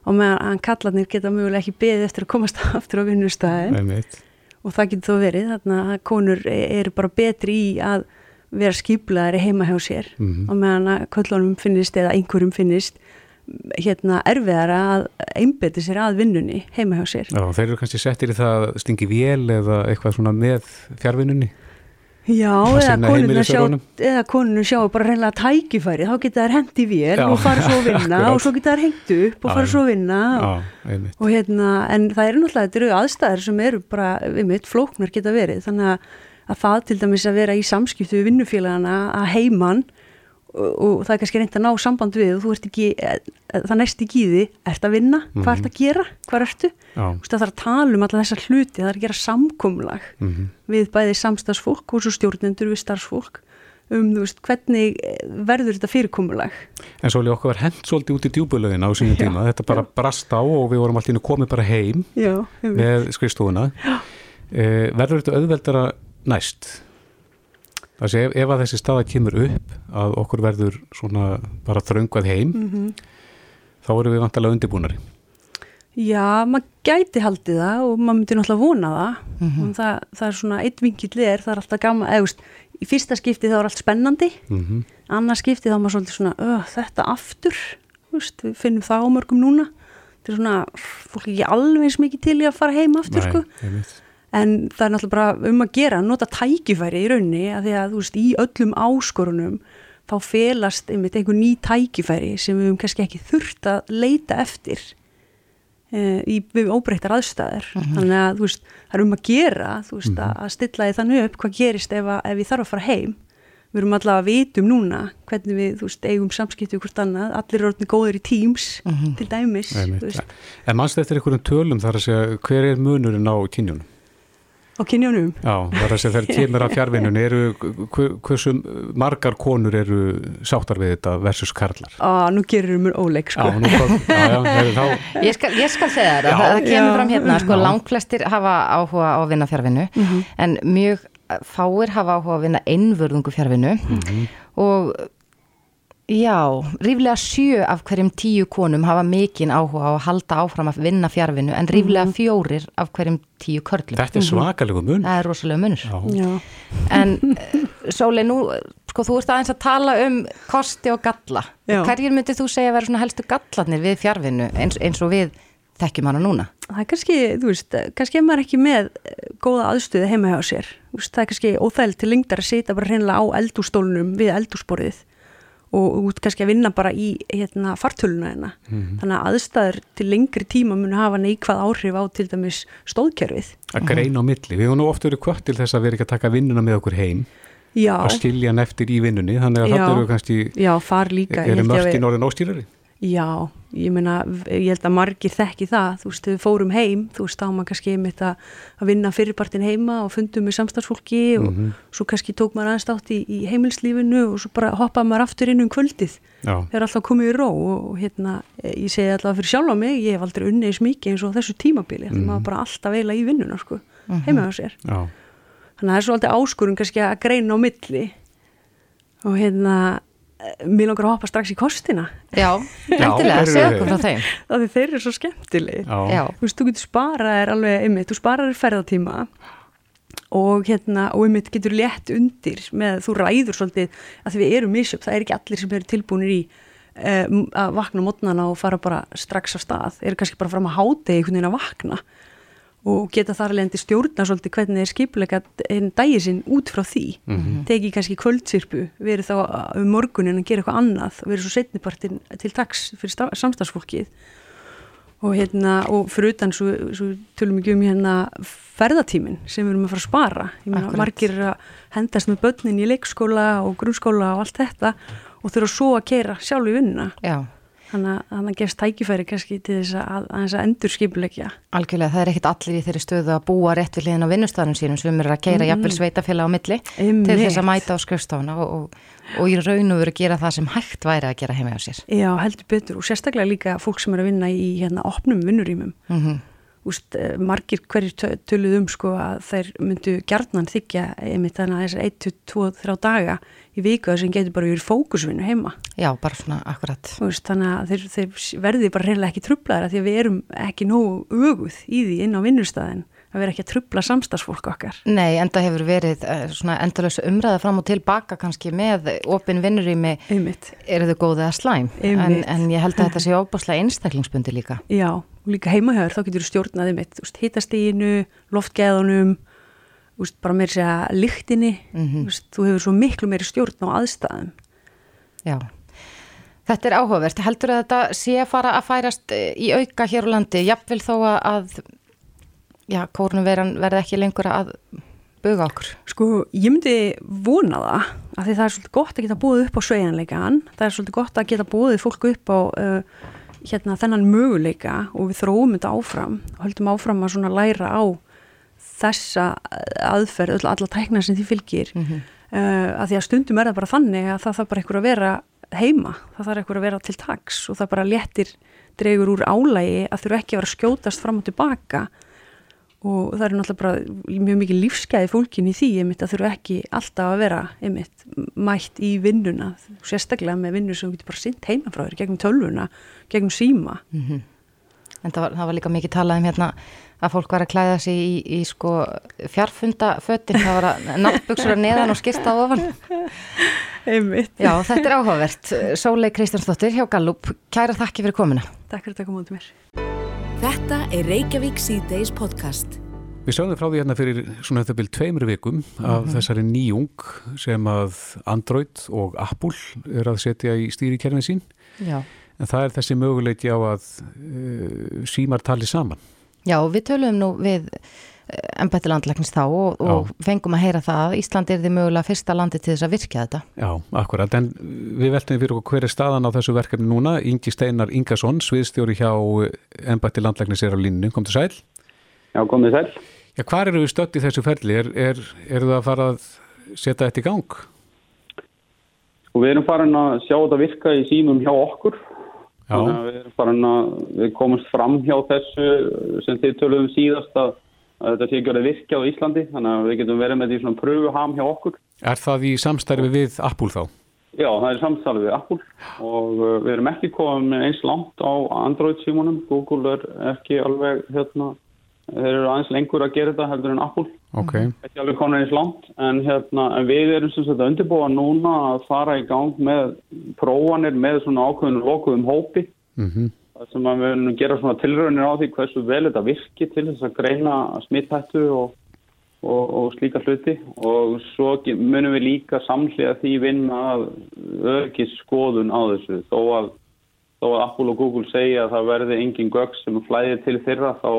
og meðan kallarnir geta mögulega ekki beðið eftir að komast aftur á vinnustæði og það getur þó verið, þannig að konur e, eru bara betri í að vera skiplaðari heima hjá sér mm -hmm. og meðan að köllunum finnist eða einhverjum finnist hérna erfiðara að einbeti sér að vinnunni heima hjá sér. Já, þeir eru kannski settir í það að stingi vél eða eitthvað svona með fjárvinnunni? Já, eða konunum sjá, eða konunum sjá bara reynilega tækifæri, þá geta þær hendt í vél og fara svo að vinna og svo geta þær hengt upp og fara svo að vinna og, og hérna, en það eru náttúrulega, þetta eru aðstæðir sem eru bara, við mitt, flóknar geta verið, þannig að, að það til dæmis að vera í samskiptu við vinnufélagana að heimann og það er kannski reynd að ná samband við og þú ert ekki, eh, það næst ekki í því. Ert að vinna, hvað mm -hmm. ert að gera? Hvað ertu, það þarf að tala um alla þessa hluti, það er að gera samkomlag mm -hmm. við bæði samstagsfólk og svo stjórnendur við starfsfólk um þú veist, hvernig verður þetta fyrirkomulag? En svo er okkur hent svolítið út í djúbulögin á sínu tíma, þetta bara já. brast á og við vorum alltaf komið bara heim já, með skrifstofuna. Eh, verður þetta auðveldara næst? Það sé ef, ef að þessi staða kemur upp að okkur verður svona bara þröngvað heim mm -hmm. þá eru við vantilega undirbúnari. Já, maður gæti haldið það og maður myndi náttúrulega vona það mm -hmm. það, það er svona eitt vingill er, það er alltaf gaman, eða í fyrsta skipti þá er allt spennandi, mm -hmm. annars skipti þá er maður svolítið svona, þetta aftur, veist, við finnum það á mörgum núna, þetta er svona, fólk ekki alveg eins mikið til í að fara heim aftur, Nei, sko. En það er náttúrulega bara um að gera, nota tækifæri í raunni, að því að þú veist, í öllum áskorunum þá felast einmitt einhver ný tækifæri sem við hefum kannski ekki þurft að leita eftir e, í, við óbreyttar aðstæðir mm -hmm. þannig að veist, það er um að gera veist, mm -hmm. að stilla því þannig upp hvað gerist ef, að, ef ég þarf að fara heim við erum allavega að vitum núna hvernig við veist, eigum samskiptu hvort annað allir eru orðinni góður í teams mm -hmm. til dæmis En mannst eftir einhverjum tölum þar að segja hver er munurinn á kynjunum? Á kynjónum. Já, það er að segja þegar kemur af fjárvinnun, eru hversu margar konur eru sáttar við þetta versus karlar? Á, nú gerir mér óleik, sko. Já, nú, já, já, þá... ég, skal, ég skal segja það, það kemur fram hérna, sko, langflestir hafa áhuga á að vinna fjárvinnu, mm -hmm. en mjög fáir hafa áhuga að vinna einvörðungu fjárvinnu mm -hmm. og Já, ríflega sjö af hverjum tíu konum hafa mikinn áhuga á að halda áfram að vinna fjárvinnu en ríflega mhm. fjórir af hverjum tíu körlum. Þetta er mhm. svakalegu mun. Það er rosalega munur. Já. En eh, Sóli, nú, sko, þú ert aðeins að tala um kosti og galla. Já. Hverjir myndir þú segja að vera svona helstu gallarnir við fjárvinnu eins, eins og við þekkjum hana núna? Það er kannski, þú veist, kannski er maður ekki með eh, góða aðstöðu heima hjá sér. Það er kannski óþægilt til lengdar að sita bara hreinlega á eldústólunum við eldúsborðið og út kannski að vinna bara í hérna, fartöluna hérna. Mm -hmm. Þannig að aðstæður til lengri tíma munu hafa neikvað áhrif á til dæmis stóðkerfið. Að greina á milli. Við hefum nú oft verið kvart til þess að við erum ekki að taka vinnuna með okkur heim. Já. Að skilja hann eftir í vinnunni. Þannig að þetta eru kannski... Já, far líka. Er það mörgin orðin óstýrari? Já, ég meina, ég held að margir þekki það, þú veist, við fórum heim, þú veist, þá maður kannski einmitt að, að vinna fyrirpartin heima og fundum með samstagsfólki og mm -hmm. svo kannski tók maður aðstátt í, í heimilslífinu og svo bara hoppaði maður aftur inn um kvöldið, það er alltaf komið í ró og hérna, ég segi alltaf fyrir sjálf á mig, ég hef aldrei unnið í smíki eins og þessu tímabili, mm -hmm. maður bara alltaf veila í vinnuna, sko, mm -hmm. heima á sér. Já. Þannig að það er svo alltaf áskurinn kannski að greina á milli og hérna mér langar að hoppa strax í kostina. Já, eftirlega, segja okkur frá þeim. Það er þeir eru svo skemmtileg Þú veist, þú getur sparað er alveg einmitt, þú sparað er ferðartíma og hérna, og einmitt getur létt undir með, þú ræður svolítið að því við erum misjöp, það er ekki allir sem eru tilbúinir í um, að vakna mótnana og fara bara strax á stað, eru kannski bara fram að háta einhvern veginn að vakna og geta þar alveg stjórna svolítið hvernig þeir skipleika einn dægi sinn út frá því. Mm -hmm. teki kannski kvöldsirpu verið þá um morgunin að gera eitthvað annað og verið svo setnipartin til dags fyrir samstagsfólkið og hérna og fyrir utan svo, svo tölum við um hérna ferðatímin sem við erum að fara að spara. Ég meina margir að hendast með börnin í leikskóla og grunnskóla og allt þetta og þurfa svo að kera sjálf í vinnuna. Já Þannig að það gefst tækifæri kannski til þess að, að, að endur skipulegja. Algjörlega, það er ekkit allir í þeirri stöðu að búa rétt við liðin á vinnustafnum sínum sem er að keira mm. jafnvel sveitafélag á milli mm. til þess að mæta á skjöfstofna og, og, og í raun og veru gera það sem hægt væri að gera heima á sér. Já, heldur betur og sérstaklega líka fólk sem er að vinna í hérna, opnum vinnurýmum. Mm -hmm. Úst, eh, margir hverjir töluð um sko að þeir myndu gerðnan þykja einmitt þannig að þessar 1-2-3 daga í viku sem getur bara yfir fókusvinnu heima. Já, bara svona akkurat. Úst, þannig að þeir, þeir verði bara reynilega ekki trublaðara því að við erum ekki nógu öguð í því inn á vinnustæðin að vera ekki að trubla samstagsfólk okkar. Nei, enda hefur verið uh, svona endalösa umræða fram og tilbaka kannski með opin vinnurými eru þau góðið að slæm en, en ég held að þetta sé óbáslega einstaklingsbundi líka. Já, og líka heimahjör þá getur þú stjórnaði mitt, hittastíginu loftgeðunum úst, bara meir segja lyktinni mm -hmm. úst, þú hefur svo miklu meiri stjórn á aðstæðum. Já. Þetta er áhugavert. Heldur að þetta sé að fara að færast í auka hér á landi, jafnvel þó að já, kórnumveran verði ekki lengur að buga okkur? Sko, ég myndi vona það að því það er svolítið gott að geta búið upp á sveianleikaðan, það er svolítið gott að geta búið fólku upp á uh, hérna þennan möguleika og við þróum þetta áfram og höldum áfram að svona læra á þessa aðferð, alla tækna sem því fylgir mm -hmm. uh, að því að stundum er það bara þannig að það þarf bara einhver að vera heima, það þarf einhver að vera til taks og það bara léttir dregur úr álægi að þurfu ekki að vera skjótast fram og tilbaka og það er náttúrulega bara mjög mikið lífsgæði fólkin í því einmitt að þurfu ekki alltaf að vera einmitt mætt í vinnuna sérstaklega með vinnu sem getur bara sint heima frá þér gegnum tölvuna, gegnum síma mm -hmm. En það var, það var líka mikið talað um hérna að fólk var að klæða sig í, í sko fjarfundafötin, það var að náttbuksur að neðan og skýrta á ofan. Einmitt. Já, þetta er áhugavert. Sólei Kristjánsdóttir hjá Gallup, kæra þakki fyrir komina. Takk fyrir að taka mútið mér. Þetta er Reykjavík C-Days podcast. Við sjáum frá því hérna fyrir svona þetta byrjum tveimur vikum af mm -hmm. þessari nýjung sem að Android og Apple er að setja í stýrikerfin sín. Já. En það er þessi möguleiki á að uh, símar tali saman. Já, við töluðum nú við ennbætti landlæknist þá og, og fengum að heyra það að Ísland er því mögulega fyrsta landi til þess að virkja þetta. Já, akkurat, en við veltum fyrir okkur hver er staðan á þessu verkefni núna. Ingi Steinar Ingarsson, sviðstjóri hjá ennbætti landlæknist er á línu. Kom til sæl? Já, komið sæl. Já, hvað eru við stött í þessu ferli? Er, er, er það að fara að setja þetta í gang? Og við erum farin að sjá þetta virka í símum hjá okkur. Við erum farin að, við komumst fram hjá þessu sem þið töluðum síðast að, að þetta sé ekki að virka á Íslandi. Þannig að við getum verið með því svona pröfuham hjá okkur. Er það í samstarfi við Apple þá? Já, það er samstarfi við Apple og uh, við erum ekki komið eins langt á Android símunum. Google er ekki alveg hérna þeir eru aðeins lengur að gera þetta heldur en Apple okay. ekki alveg konar eins langt en, hérna, en við erum sem sagt undirbúa núna að fara í gang með prófanir með svona ákveðinu lokuðum hópi mm -hmm. Sem að við erum gera svona tilraunir á því hversu vel þetta virki til þess að greina smittættu og, og, og slíka hluti. Og svo munum við líka samslega því vinna að örgis skoðun á þessu. Þó að, þó að Apple og Google segja að það verði engin gögg sem flæðir til þeirra þá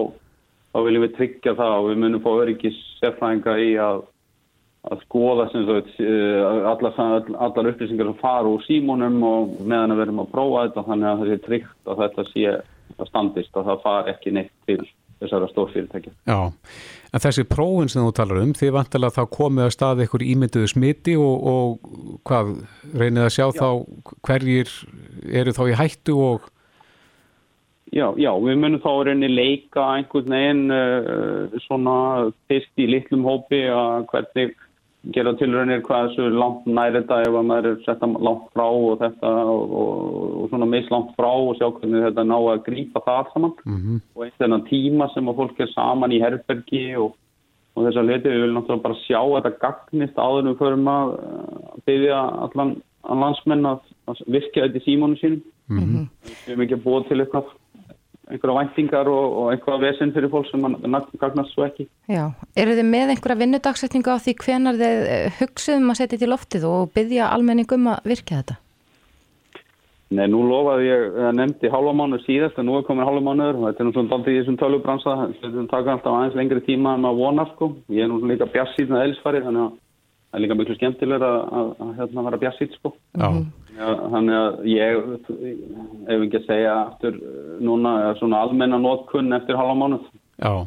þá viljum við tryggja það og við munum fá öryggis sérfræðinga í að, að skoða sagt, allar, allar upplýsingar sem fara úr símónum og meðan við erum að prófa þetta þannig að það sé tryggt að þetta sé að standist að það far ekki neitt til þessara stórfyrirtækja. Já, en þessi prófin sem þú talar um, þið vantilega þá komið að staði ykkur ímynduðu smiti og, og hvað, reynið að sjá Já. þá hverjir eru þá í hættu og Já, já, við munum þá reyni leika einhvern veginn uh, svona fyrst í litlum hópi að hvernig gera tilraunir hvað þessu langt næri þetta ef maður er setta langt frá og þetta og, og, og svona meist langt frá og sjá hvernig þetta ná að grípa það saman mm -hmm. og einn þennan tíma sem að fólk er saman í herbergi og, og þess að leti við viljum náttúrulega bara sjá þetta gagnist áður við förum að byggja allan landsmenn að, að virka þetta í símónu sínum mm -hmm. við erum ekki að búa til eitthvað einhverja væntingar og, og einhverja vesen fyrir fólk sem gagnast svo ekki. Já, eru þið með einhverja vinnudagsetningu á því hvenar þið hugsuðum að setja til loftið og byggja almenningum að virka þetta? Nei, nú lofaði ég, það nefndi hálfa mánuður síðast en nú er komin hálfa mánuður og þetta er nú svona daldið í þessum tölubransa, þetta taka alltaf aðeins lengri tíma en maður vonar sko. Ég er nú líka bjassýtnað elsfari þannig að það er líka miklu skemmtilega að, að, að hérna vera bjassýt sko. Já. Já, þannig að ég, ef ekki að segja aftur núna, svona almenna nótkunn eftir halva mánuð. Já,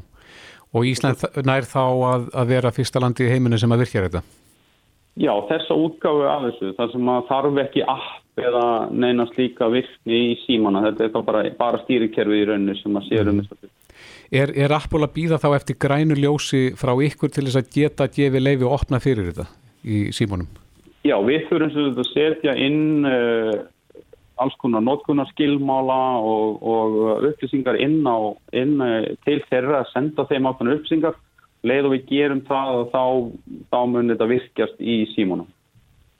og Ísland nær þá að, að vera fyrsta landi í heiminu sem að virkja þetta? Já, þessa útgáfu af þessu, þar sem að þarf ekki app eða neina slíka virkni í símana, þetta er bara, bara stýrikerfi í rauninu sem að séur um þessu. Er, er Apple að býða þá eftir grænu ljósi frá ykkur til þess að geta að gefi leifi og opna fyrir þetta í símónum? Já, við þurfum að setja inn uh, alls konar notkunarskilmála og, og upplýsingar inn, á, inn uh, til þeirra að senda þeim ákveðna upplýsingar. Leið og við gerum það og þá, þá mun þetta virkjast í símónum.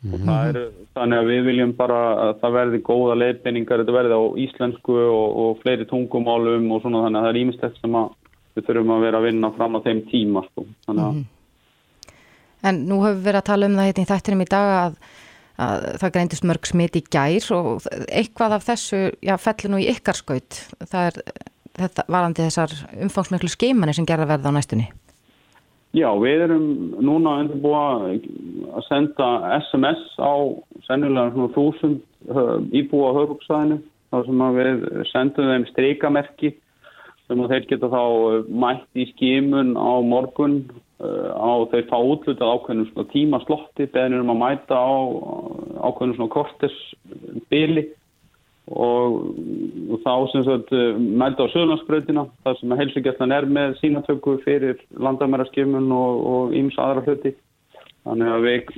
Mm -hmm. Og er, þannig að við viljum bara að það verði góða leiðbenningar, þetta verði á íslensku og, og fleiri tungumálum og svona þannig að það er ímislegt sem við þurfum að vera að vinna fram á þeim tíma. Sko. Þannig að mm -hmm. En nú höfum við verið að tala um það hérna í þættinum í dag að, að það greindist mörg smit í gær og eitthvað af þessu já, fellir nú í ykkar skaut. Það er þetta, varandi þessar umfangsmiklu skeimanir sem gerða verða á næstunni. Já, við erum núna undirbúa að senda SMS á sennilega svona þúsund íbúa á höfbruksvæðinu þar sem við sendum þeim streikamerki sem þeir geta þá mætt í skímun á morgun á þau fá útlutað ákveðnum svona tímaslotti beðnir um að mæta á ákveðnum svona kortesbili og, þá sem sagt mæta á söðlandsbröðina þar sem að helsugjastlan er með sínatöku fyrir landamæraskimun og íms aðra hluti þannig að við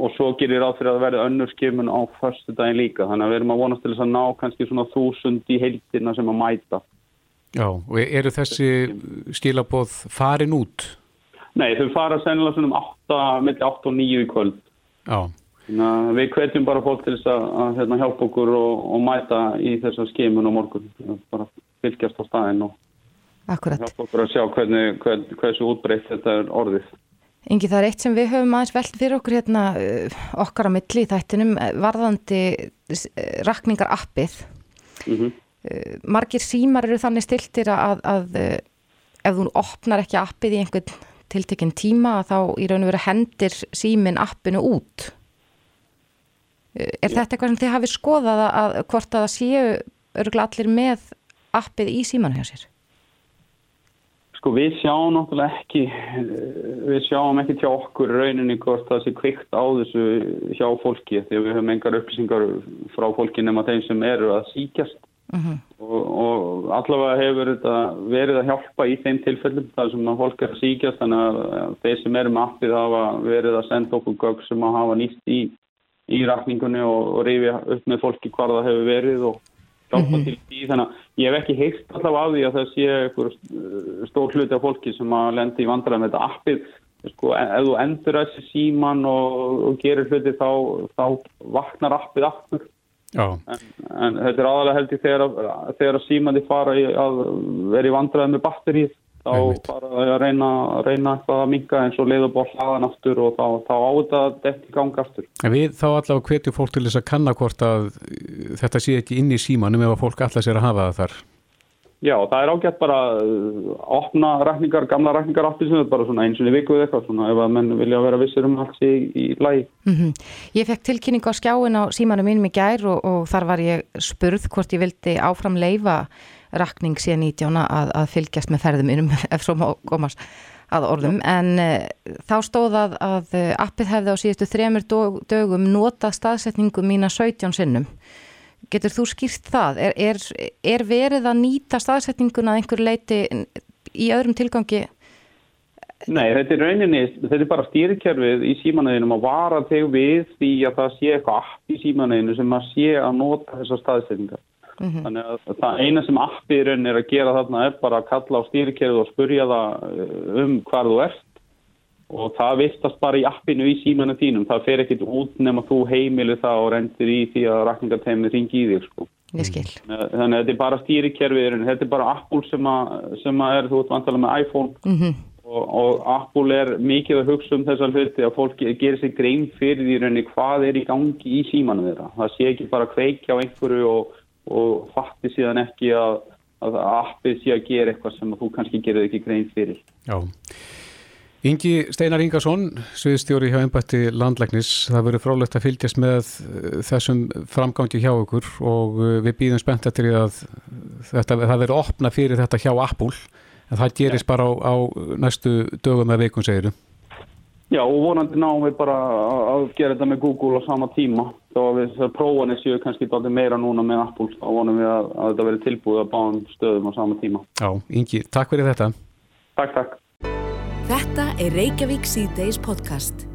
og svo gerir ráð fyrir að verða önnur skimun á förstu daginn líka þannig að við erum að vonast til þess að ná kannski svona þúsund í heildina sem að mæta Já, og eru þessi skilaboð farin út? Nei, þau fara sennilega svona um 8, millir 8 og 9 í kvöld. Já. Við hvetjum bara fólk til þess að, að hérna, hjálpa okkur og, og mæta í þessa skimun og morgun. Bara fylgjast á staðin og Akkurat. hjálpa okkur að sjá hvernig, hvern, hversu útbreytt þetta er orðið. Ingi, það er eitt sem við höfum aðeins veld fyrir okkur hérna uh, okkar á milli í þættinum eh, varðandi uh, rakningar appið. Mm -hmm. uh, margir símar eru þannig stiltir að, að uh, ef þú opnar ekki appið í einhvern tiltekinn tíma þá í raun og veru hendir símin appinu út. Er þetta eitthvað sem þið hafið skoðað að, hvort að það séu örgulega allir með appið í símanu hjá sér? Sko við sjáum náttúrulega ekki, við sjáum ekki hjá okkur rauninni hvort það sé kvikt á þessu hjá fólki því við höfum engar upplýsingar frá fólki nema þeim sem eru að síkjast Uh -huh. og, og allavega hefur þetta verið að hjálpa í þeim tilfellum þar sem að fólk er að síkjast þannig að þeir sem eru með appið hafa verið að senda okkur gögg sem að hafa nýst í, í rakningunni og, og rifja upp með fólki hvar það hefur verið og hjálpa Mhm. til því. Þannig að ég hef ekki heilt allavega af því að það sé einhver stór hluti af fólki sem að lendi í vandræðum. Með þetta appið sko, en- ef þú endur þessi síman og, og gerir hluti þá, þá vaknar appið aftur. En, en þetta er aðalega held ég þegar, að- þegar að símandi fara í, að vera í vandræðum með batterið þá fara þau að reyna, reyna eitthvað að minka eins og leiðubor hlaðan aftur og þá, þá á þetta þetta í gang aftur En við þá allavega hvetjum fólk til þess að kanna hvort að uh, þetta sé ekki inn í símanum ef að fólk allar sér að hafa það þar. Já, það er ágætt bara að opna rækningar, gamla rækningar aftur sem þetta bara svona eins og í viku eða eitthvað svona ef að menn vilja vera vissir um allt í, í lagi. Mm Ég fekk tilkynningu á skjáin á símanum mínum í gær og, og þar var ég spurð hvort ég vildi áfram leifa rakning síðan 19 að, að fylgjast með ferðum mínum ef svo má komast að orðum en uh, þá stóð að, að eh, appið hefði á síðustu þremur dög- dögum notað staðsetningu mína 17 sinnum. Getur þú skýrt það? Er, er, er verið að nýta staðsetninguna að einhver leiti í öðrum tilgangi? Nei, þetta er rauninni, þetta er bara stýrikerfið í símanæðinum að vara þig við því að það sé eitthvað app í símanæðinu sem að sé að nota þessar staðsetningar. Mhm. Þannig að það eina sem rauninni er að gera þarna er bara að kalla á stýrikerfið og spurja það eh, um hvar þú ert og það vistast bara í appinu í símanu þínum. Það fer ekkit út nema þú heimilir það og rendir í því að rakningarteimni ringi í þig sko. Þannig að þetta er bara stýrikerfið, í rauninni. þetta er bara Apple sem að, sem að er, þú ert vantalega með iPhone Mm og, og Apple er mikið að hugsa um þessar hluti að fólk gerir sig grein fyrir því rauninni hvað er í gangi í símanum þeirra. Það sé ekki bara kveikja á einhverju og, og fatti síðan ekki að, að appið sé að gera eitthvað sem þú kannski gerir ekki grein fyrir. Já. Ingi Steinar Ingarsson, sviðstjóri hjá ennbætti landlæknis, það verður frálegt að fylgjast með uh, þessum framgangi hjá okkur og uh, við býðum spennt eftir að þetta, það verður opna fyrir þetta hjá Apple en það gerist bara á, á næstu dögum eða vikum segiru. Já og vonandi náum við bara að gera þetta með Google á sama tíma þá að við þessar prófanir séu kannski dálítið meira núna með Apple þá vonum við að, að þetta verður tilbúið að báðum stöðum á sama tíma. Já, Ingi, takk fyrir þetta. Takk, takk. Þetta er Reykjavík C-Days podcast.